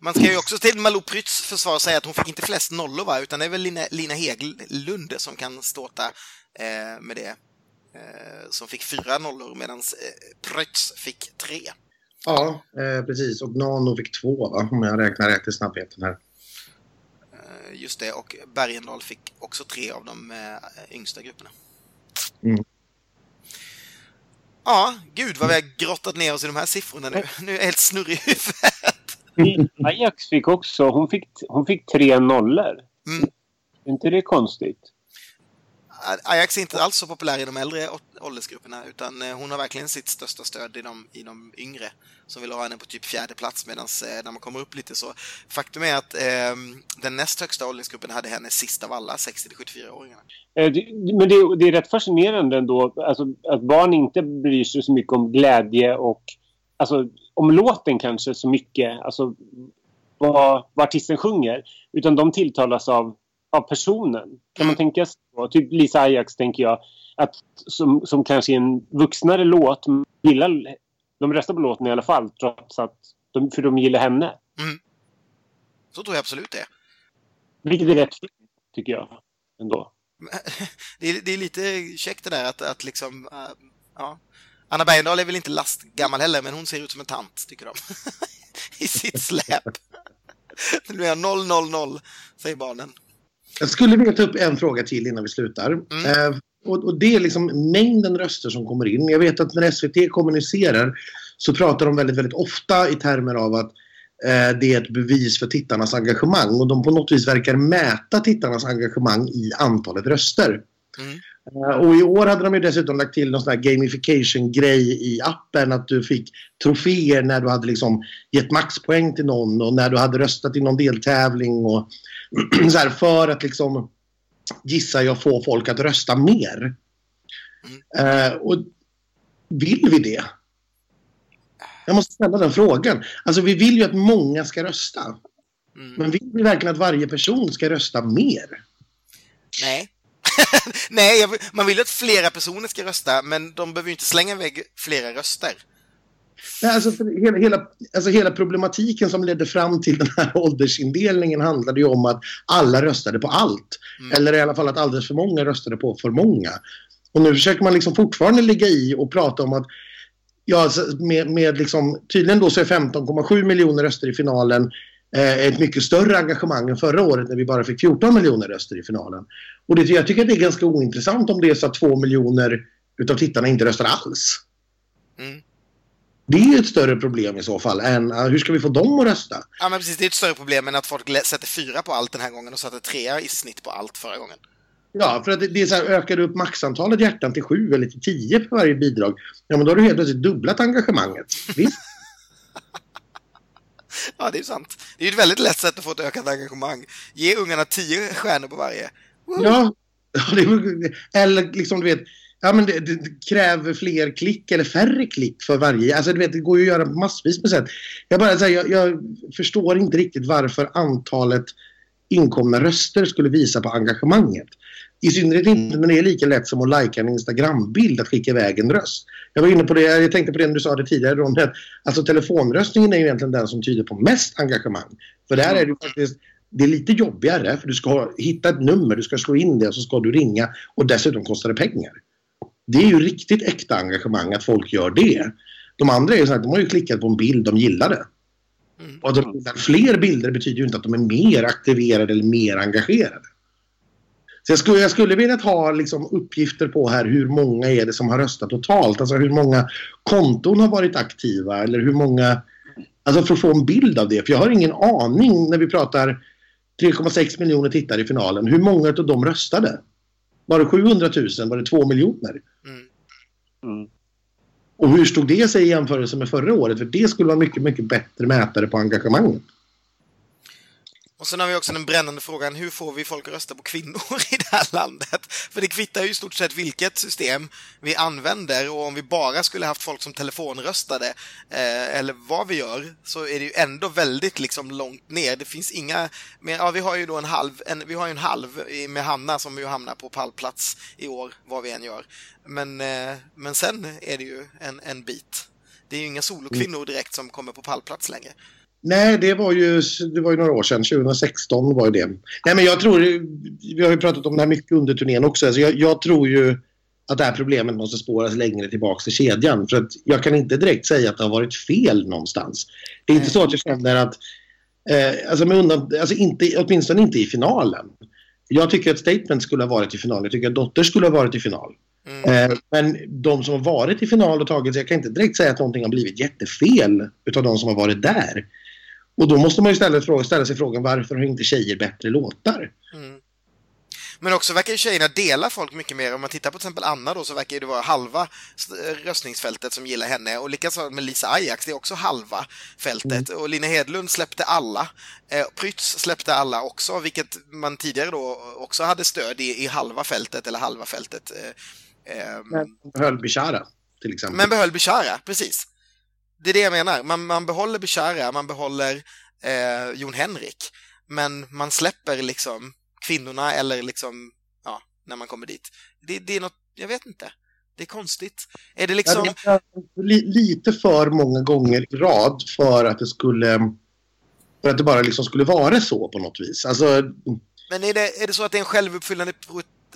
Man ska ju också till Malou Prytz försvar säga att hon fick inte flest nollor va, utan det är väl Lina, Lina Heglund som kan ståta eh, med det. Eh, som fick fyra nollor medan eh, Prytz fick tre. Ja, eh, precis. Och Nano fick två va, om jag räknar rätt i snabbheten här. Eh, just det, och Bergendahl fick också tre av de eh, yngsta grupperna. Mm. Ja, gud vad vi har grottat ner oss i de här siffrorna nu. Nu är jag helt snurrig i huvudet. Ajax fick också, hon fick, hon fick tre nollor. Mm. Är inte det konstigt? Äh, Ajax är inte alls så populär i de äldre åldersgrupperna utan eh, hon har verkligen sitt största stöd i de, i de yngre som vill ha henne på typ fjärde plats medan eh, när man kommer upp lite så faktum är att eh, den näst högsta åldersgruppen hade henne sist av alla, 60-74-åringarna. Eh, men det, det, är rätt fascinerande ändå alltså, att barn inte bryr sig så mycket om glädje och alltså, om låten kanske så mycket, alltså vad, vad artisten sjunger. Utan de tilltalas av, av personen. Kan man tänka sig så? Typ Lisa Ajax tänker jag. Att, som, som kanske är en vuxnare låt. Gillar, de röstar på låten i alla fall trots att de, för de gillar henne. Mm. Så tror jag absolut det. Vilket är rätt fint, tycker jag. Ändå. det, är, det är lite käckt det där att, att liksom... Uh, ja Anna Bergendahl är väl inte lastgammal heller, men hon ser ut som en tant, tycker de. I sitt släp. Nu är 000, säger barnen. Jag skulle vilja ta upp en fråga till innan vi slutar. Mm. Eh, och, och, det är liksom mängden röster som kommer in. Jag vet att när SVT kommunicerar så pratar de väldigt, väldigt ofta i termer av att eh, det är ett bevis för tittarnas engagemang och de på något vis verkar mäta tittarnas engagemang i antalet röster. Mm. Eh, och i år hade de ju dessutom lagt till någon sån här gamification-grej i appen. Att du fick troféer när du hade liksom gett maxpoäng till någon och när du hade röstat i någon deltävling. Och så här, för att liksom, gissar jag, få folk att rösta mer. Mm. Uh, och vill vi det? Jag måste ställa den frågan. Alltså vi vill ju att många ska rösta. Mm. Men vill vi verkligen att varje person ska rösta mer? Nej. Nej, man vill att flera personer ska rösta, men de behöver ju inte slänga iväg flera röster. Nej, alltså, hela, hela, alltså hela problematiken som ledde fram till den här åldersindelningen handlade ju om att alla röstade på allt. Mm. Eller i alla fall att alldeles för många röstade på för många. Och nu försöker man liksom fortfarande ligga i och prata om att ja, alltså, med, med liksom, tydligen då så är 15,7 miljoner röster i finalen eh, ett mycket större engagemang än förra året när vi bara fick 14 miljoner röster i finalen. Och det, jag tycker att det är ganska ointressant om det är så att 2 miljoner utav tittarna inte röstar alls. Mm. Det är ett större problem i så fall än uh, hur ska vi få dem att rösta? Ja men precis, det är ett större problem än att folk sätter fyra på allt den här gången och satte trea i snitt på allt förra gången. Ja, för att det, det är så här, ökar du upp maxantalet hjärtan till sju eller till tio på varje bidrag, ja men då har du helt plötsligt dubblat engagemanget. Visst? ja, det är sant. Det är ju ett väldigt lätt sätt att få ett ökat engagemang. Ge ungarna tio stjärnor på varje. Ja, eller liksom du vet, ja, men det, det, kräver fler klick eller färre klick för varje. Alltså du vet, det går ju att göra massvis med sätt. Jag bara säger, jag, jag förstår inte riktigt varför antalet inkomna röster skulle visa på engagemanget. I synnerhet inte när det är lika lätt som att lajka en Instagram-bild att skicka iväg en röst. Jag var inne på det, jag tänkte på det när du sa det tidigare Ron, alltså telefonröstningen är ju egentligen den som tyder på mest engagemang. För där är det faktiskt det är lite jobbigare för du ska hitta ett nummer, du ska slå in det och så ska du ringa och dessutom kostar det pengar. Det är ju riktigt äkta engagemang att folk gör det. De andra är ju så att de har ju klickat på en bild de gillade. Mm. Och de, fler bilder betyder ju inte att de är mer aktiverade eller mer engagerade. Så jag skulle, jag skulle vilja ha liksom uppgifter på här hur många är det som har röstat totalt. Alltså hur många konton har varit aktiva eller hur många... Alltså för att få en bild av det. För jag har ingen aning när vi pratar 3,6 miljoner tittare i finalen. Hur många av dem röstade? Var det 700 000? Var det 2 miljoner? Mm. Mm. Och hur stod det sig i jämförelse med förra året? För det skulle vara mycket, mycket bättre mätare på engagemanget. Och sen har vi också den brännande frågan, hur får vi folk att rösta på kvinnor i det här landet? För det kvittar ju i stort sett vilket system vi använder och om vi bara skulle haft folk som telefonröstade eh, eller vad vi gör så är det ju ändå väldigt liksom långt ner. Det finns inga, men, ja vi har ju då en halv, en, vi har ju en halv med Hanna som ju hamnar på pallplats i år, vad vi än gör. Men, eh, men sen är det ju en, en bit. Det är ju inga solokvinnor direkt som kommer på pallplats längre. Nej, det var, ju, det var ju några år sedan. 2016 var ju det. Nej, men jag tror, vi har ju pratat om det här mycket under turnén också. Alltså jag, jag tror ju att det här problemet måste spåras längre tillbaka i kedjan. För att jag kan inte direkt säga att det har varit fel någonstans. Det är inte så att jag känner att, eh, alltså, med undan, alltså inte, åtminstone inte i finalen. Jag tycker att Statement skulle ha varit i final. Jag tycker att Dotter skulle ha varit i final. Mm. Eh, men de som har varit i final och tagit sig, jag kan inte direkt säga att någonting har blivit jättefel utav de som har varit där. Och då måste man ju ställa, ställa sig frågan varför har inte tjejer bättre låtar? Mm. Men också verkar ju tjejerna dela folk mycket mer. Om man tittar på till exempel Anna då så verkar det vara halva röstningsfältet som gillar henne. Och likaså med Lisa Ajax, det är också halva fältet. Mm. Och Lina Hedlund släppte alla. Eh, Prytz släppte alla också, vilket man tidigare då också hade stöd i, i halva fältet eller halva fältet. Eh, eh, Men behöll Bishara till exempel. Men behöll Bishara, precis det är det jag menar. Man, man behåller Bishara, man behåller eh, Jon Henrik, men man släpper liksom kvinnorna eller liksom, ja, när man kommer dit. Det, det är något, jag vet inte. Det är konstigt. Är det liksom... Ja, det lite för många gånger i rad för att det skulle... För att det bara liksom skulle vara så på något vis. Alltså... Men är det, är det så att det är en självuppfyllande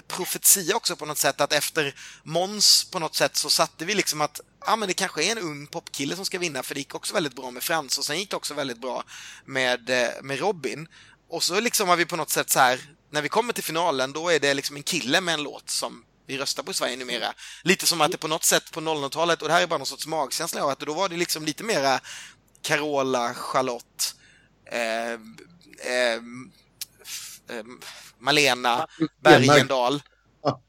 profetia också på något sätt att efter Mons på något sätt så satte vi liksom att ja men det kanske är en ung popkille som ska vinna för det gick också väldigt bra med Frans och sen gick det också väldigt bra med, eh, med Robin. Och så liksom har vi på något sätt så här när vi kommer till finalen då är det liksom en kille med en låt som vi röstar på i Sverige numera. Lite som att det på något sätt på 00-talet, och det här är bara någon sorts magkänsla av att då var det liksom lite mera Carola, Charlotte, eh, eh, eh Malena, Bergendal.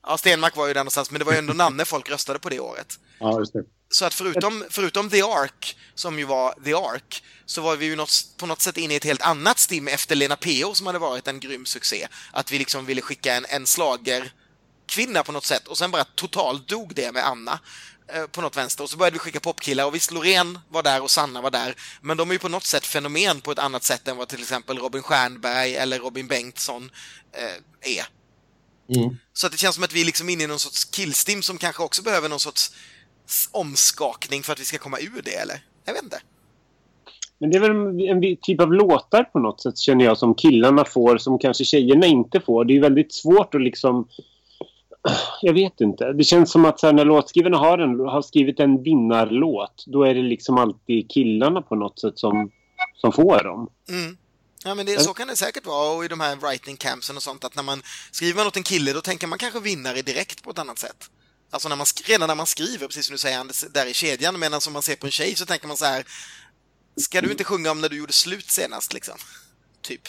Ja, Stenmark var ju där någonstans, men det var ju ändå namnet folk röstade på det året. Ja, just det. Så att förutom, förutom The Ark, som ju var The Ark, så var vi ju något, på något sätt inne i ett helt annat stim efter Lena P.O. som hade varit en grym succé. Att vi liksom ville skicka en, en slager kvinna på något sätt och sen bara totalt dog det med Anna eh, på något vänster och så började vi skicka popkillar och visst Loreen var där och Sanna var där men de är ju på något sätt fenomen på ett annat sätt än vad till exempel Robin Stjernberg eller Robin Bengtsson eh, är. Mm. Så att det känns som att vi är liksom inne i någon sorts killstim som kanske också behöver någon sorts omskakning för att vi ska komma ur det, eller? Jag vet inte. Men det är väl en typ av låtar på något sätt känner jag som killarna får som kanske tjejerna inte får. Det är väldigt svårt att liksom... Jag vet inte. Det känns som att här, när låtskrivarna har, en, har skrivit en vinnarlåt då är det liksom alltid killarna på något sätt som, som får dem. Mm. Ja, men det, så kan det säkert vara och i de här writing campsen och sånt att när man skriver åt en kille då tänker man kanske vinnare direkt på ett annat sätt. Alltså när man, redan när man skriver, precis som du säger, där i kedjan, medan som man ser på en tjej så tänker man så här Ska du inte sjunga om när du gjorde slut senast, liksom? Typ.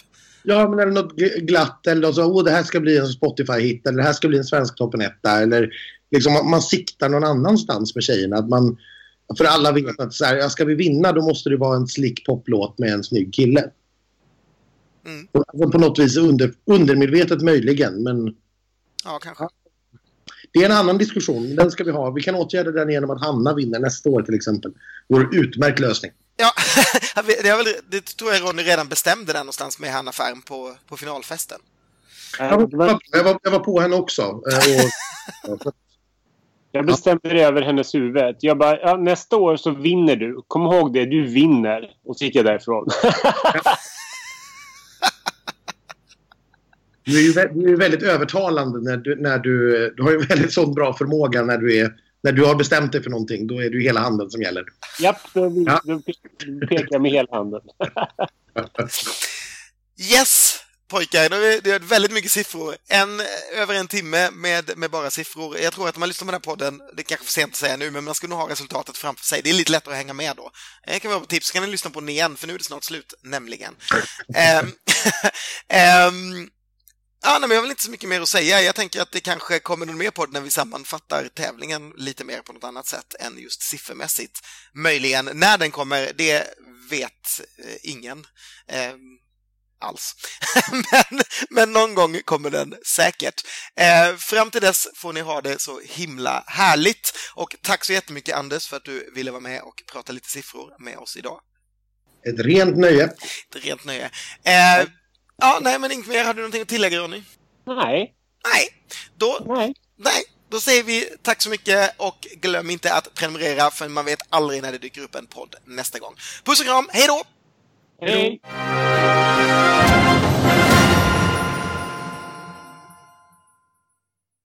Ja, men eller något glatt eller så, åh, det här ska bli en Spotify-hit eller det här ska bli en svensk toppen etta eller liksom man, man siktar någon annanstans med tjejerna. Att man, För alla vet att så här, ska vi vinna då måste det vara en slick poplåt med en snygg kille. Mm. Alltså på något vis under, undermedvetet möjligen, men... Ja, kanske. Det är en annan diskussion. Den ska vi ha. Vi kan åtgärda den genom att Hanna vinner nästa år till exempel. Vår utmärkt lösning. Ja, det, väl, det tror jag Ronny redan bestämde där någonstans med Hanna Färm på, på finalfesten. Jag var, jag, var, jag var på henne också. Eh, och, jag bestämde det över hennes huvud. Jag bara, ja, nästa år så vinner du. Kom ihåg det, du vinner. Och så gick jag därifrån. Du är ju du är väldigt övertalande när du, när du... Du har ju väldigt sån bra förmåga när du är... När du har bestämt dig för någonting, då är det ju hela handen som gäller. Japp, då, ja. då pekar med hela handen. yes! pojkar, det är väldigt mycket siffror. En, över en timme med, med bara siffror. Jag tror att om man lyssnar på den här podden, det är kanske för sent att säga nu, men man ska nog ha resultatet framför sig. Det är lite lättare att hänga med då. Det kan vara ett tips, så kan ni lyssna på den igen, för nu är det snart slut, nämligen. um, um, Ja, nej, men jag har väl inte så mycket mer att säga. Jag tänker att det kanske kommer någon mer podd när vi sammanfattar tävlingen lite mer på något annat sätt än just siffermässigt. Möjligen. När den kommer, det vet eh, ingen. Eh, alls. men, men någon gång kommer den säkert. Eh, fram till dess får ni ha det så himla härligt. Och tack så jättemycket Anders för att du ville vara med och prata lite siffror med oss idag. Ett rent nöje. Ett rent nöje. Eh, ja, nej, men inget mer. Har du någonting att tillägga Ronny? Nej. Nej. Då, nej. nej. Då säger vi tack så mycket och glöm inte att prenumerera för man vet aldrig när det dyker upp en podd nästa gång. Puss och kram, hej då! Hej!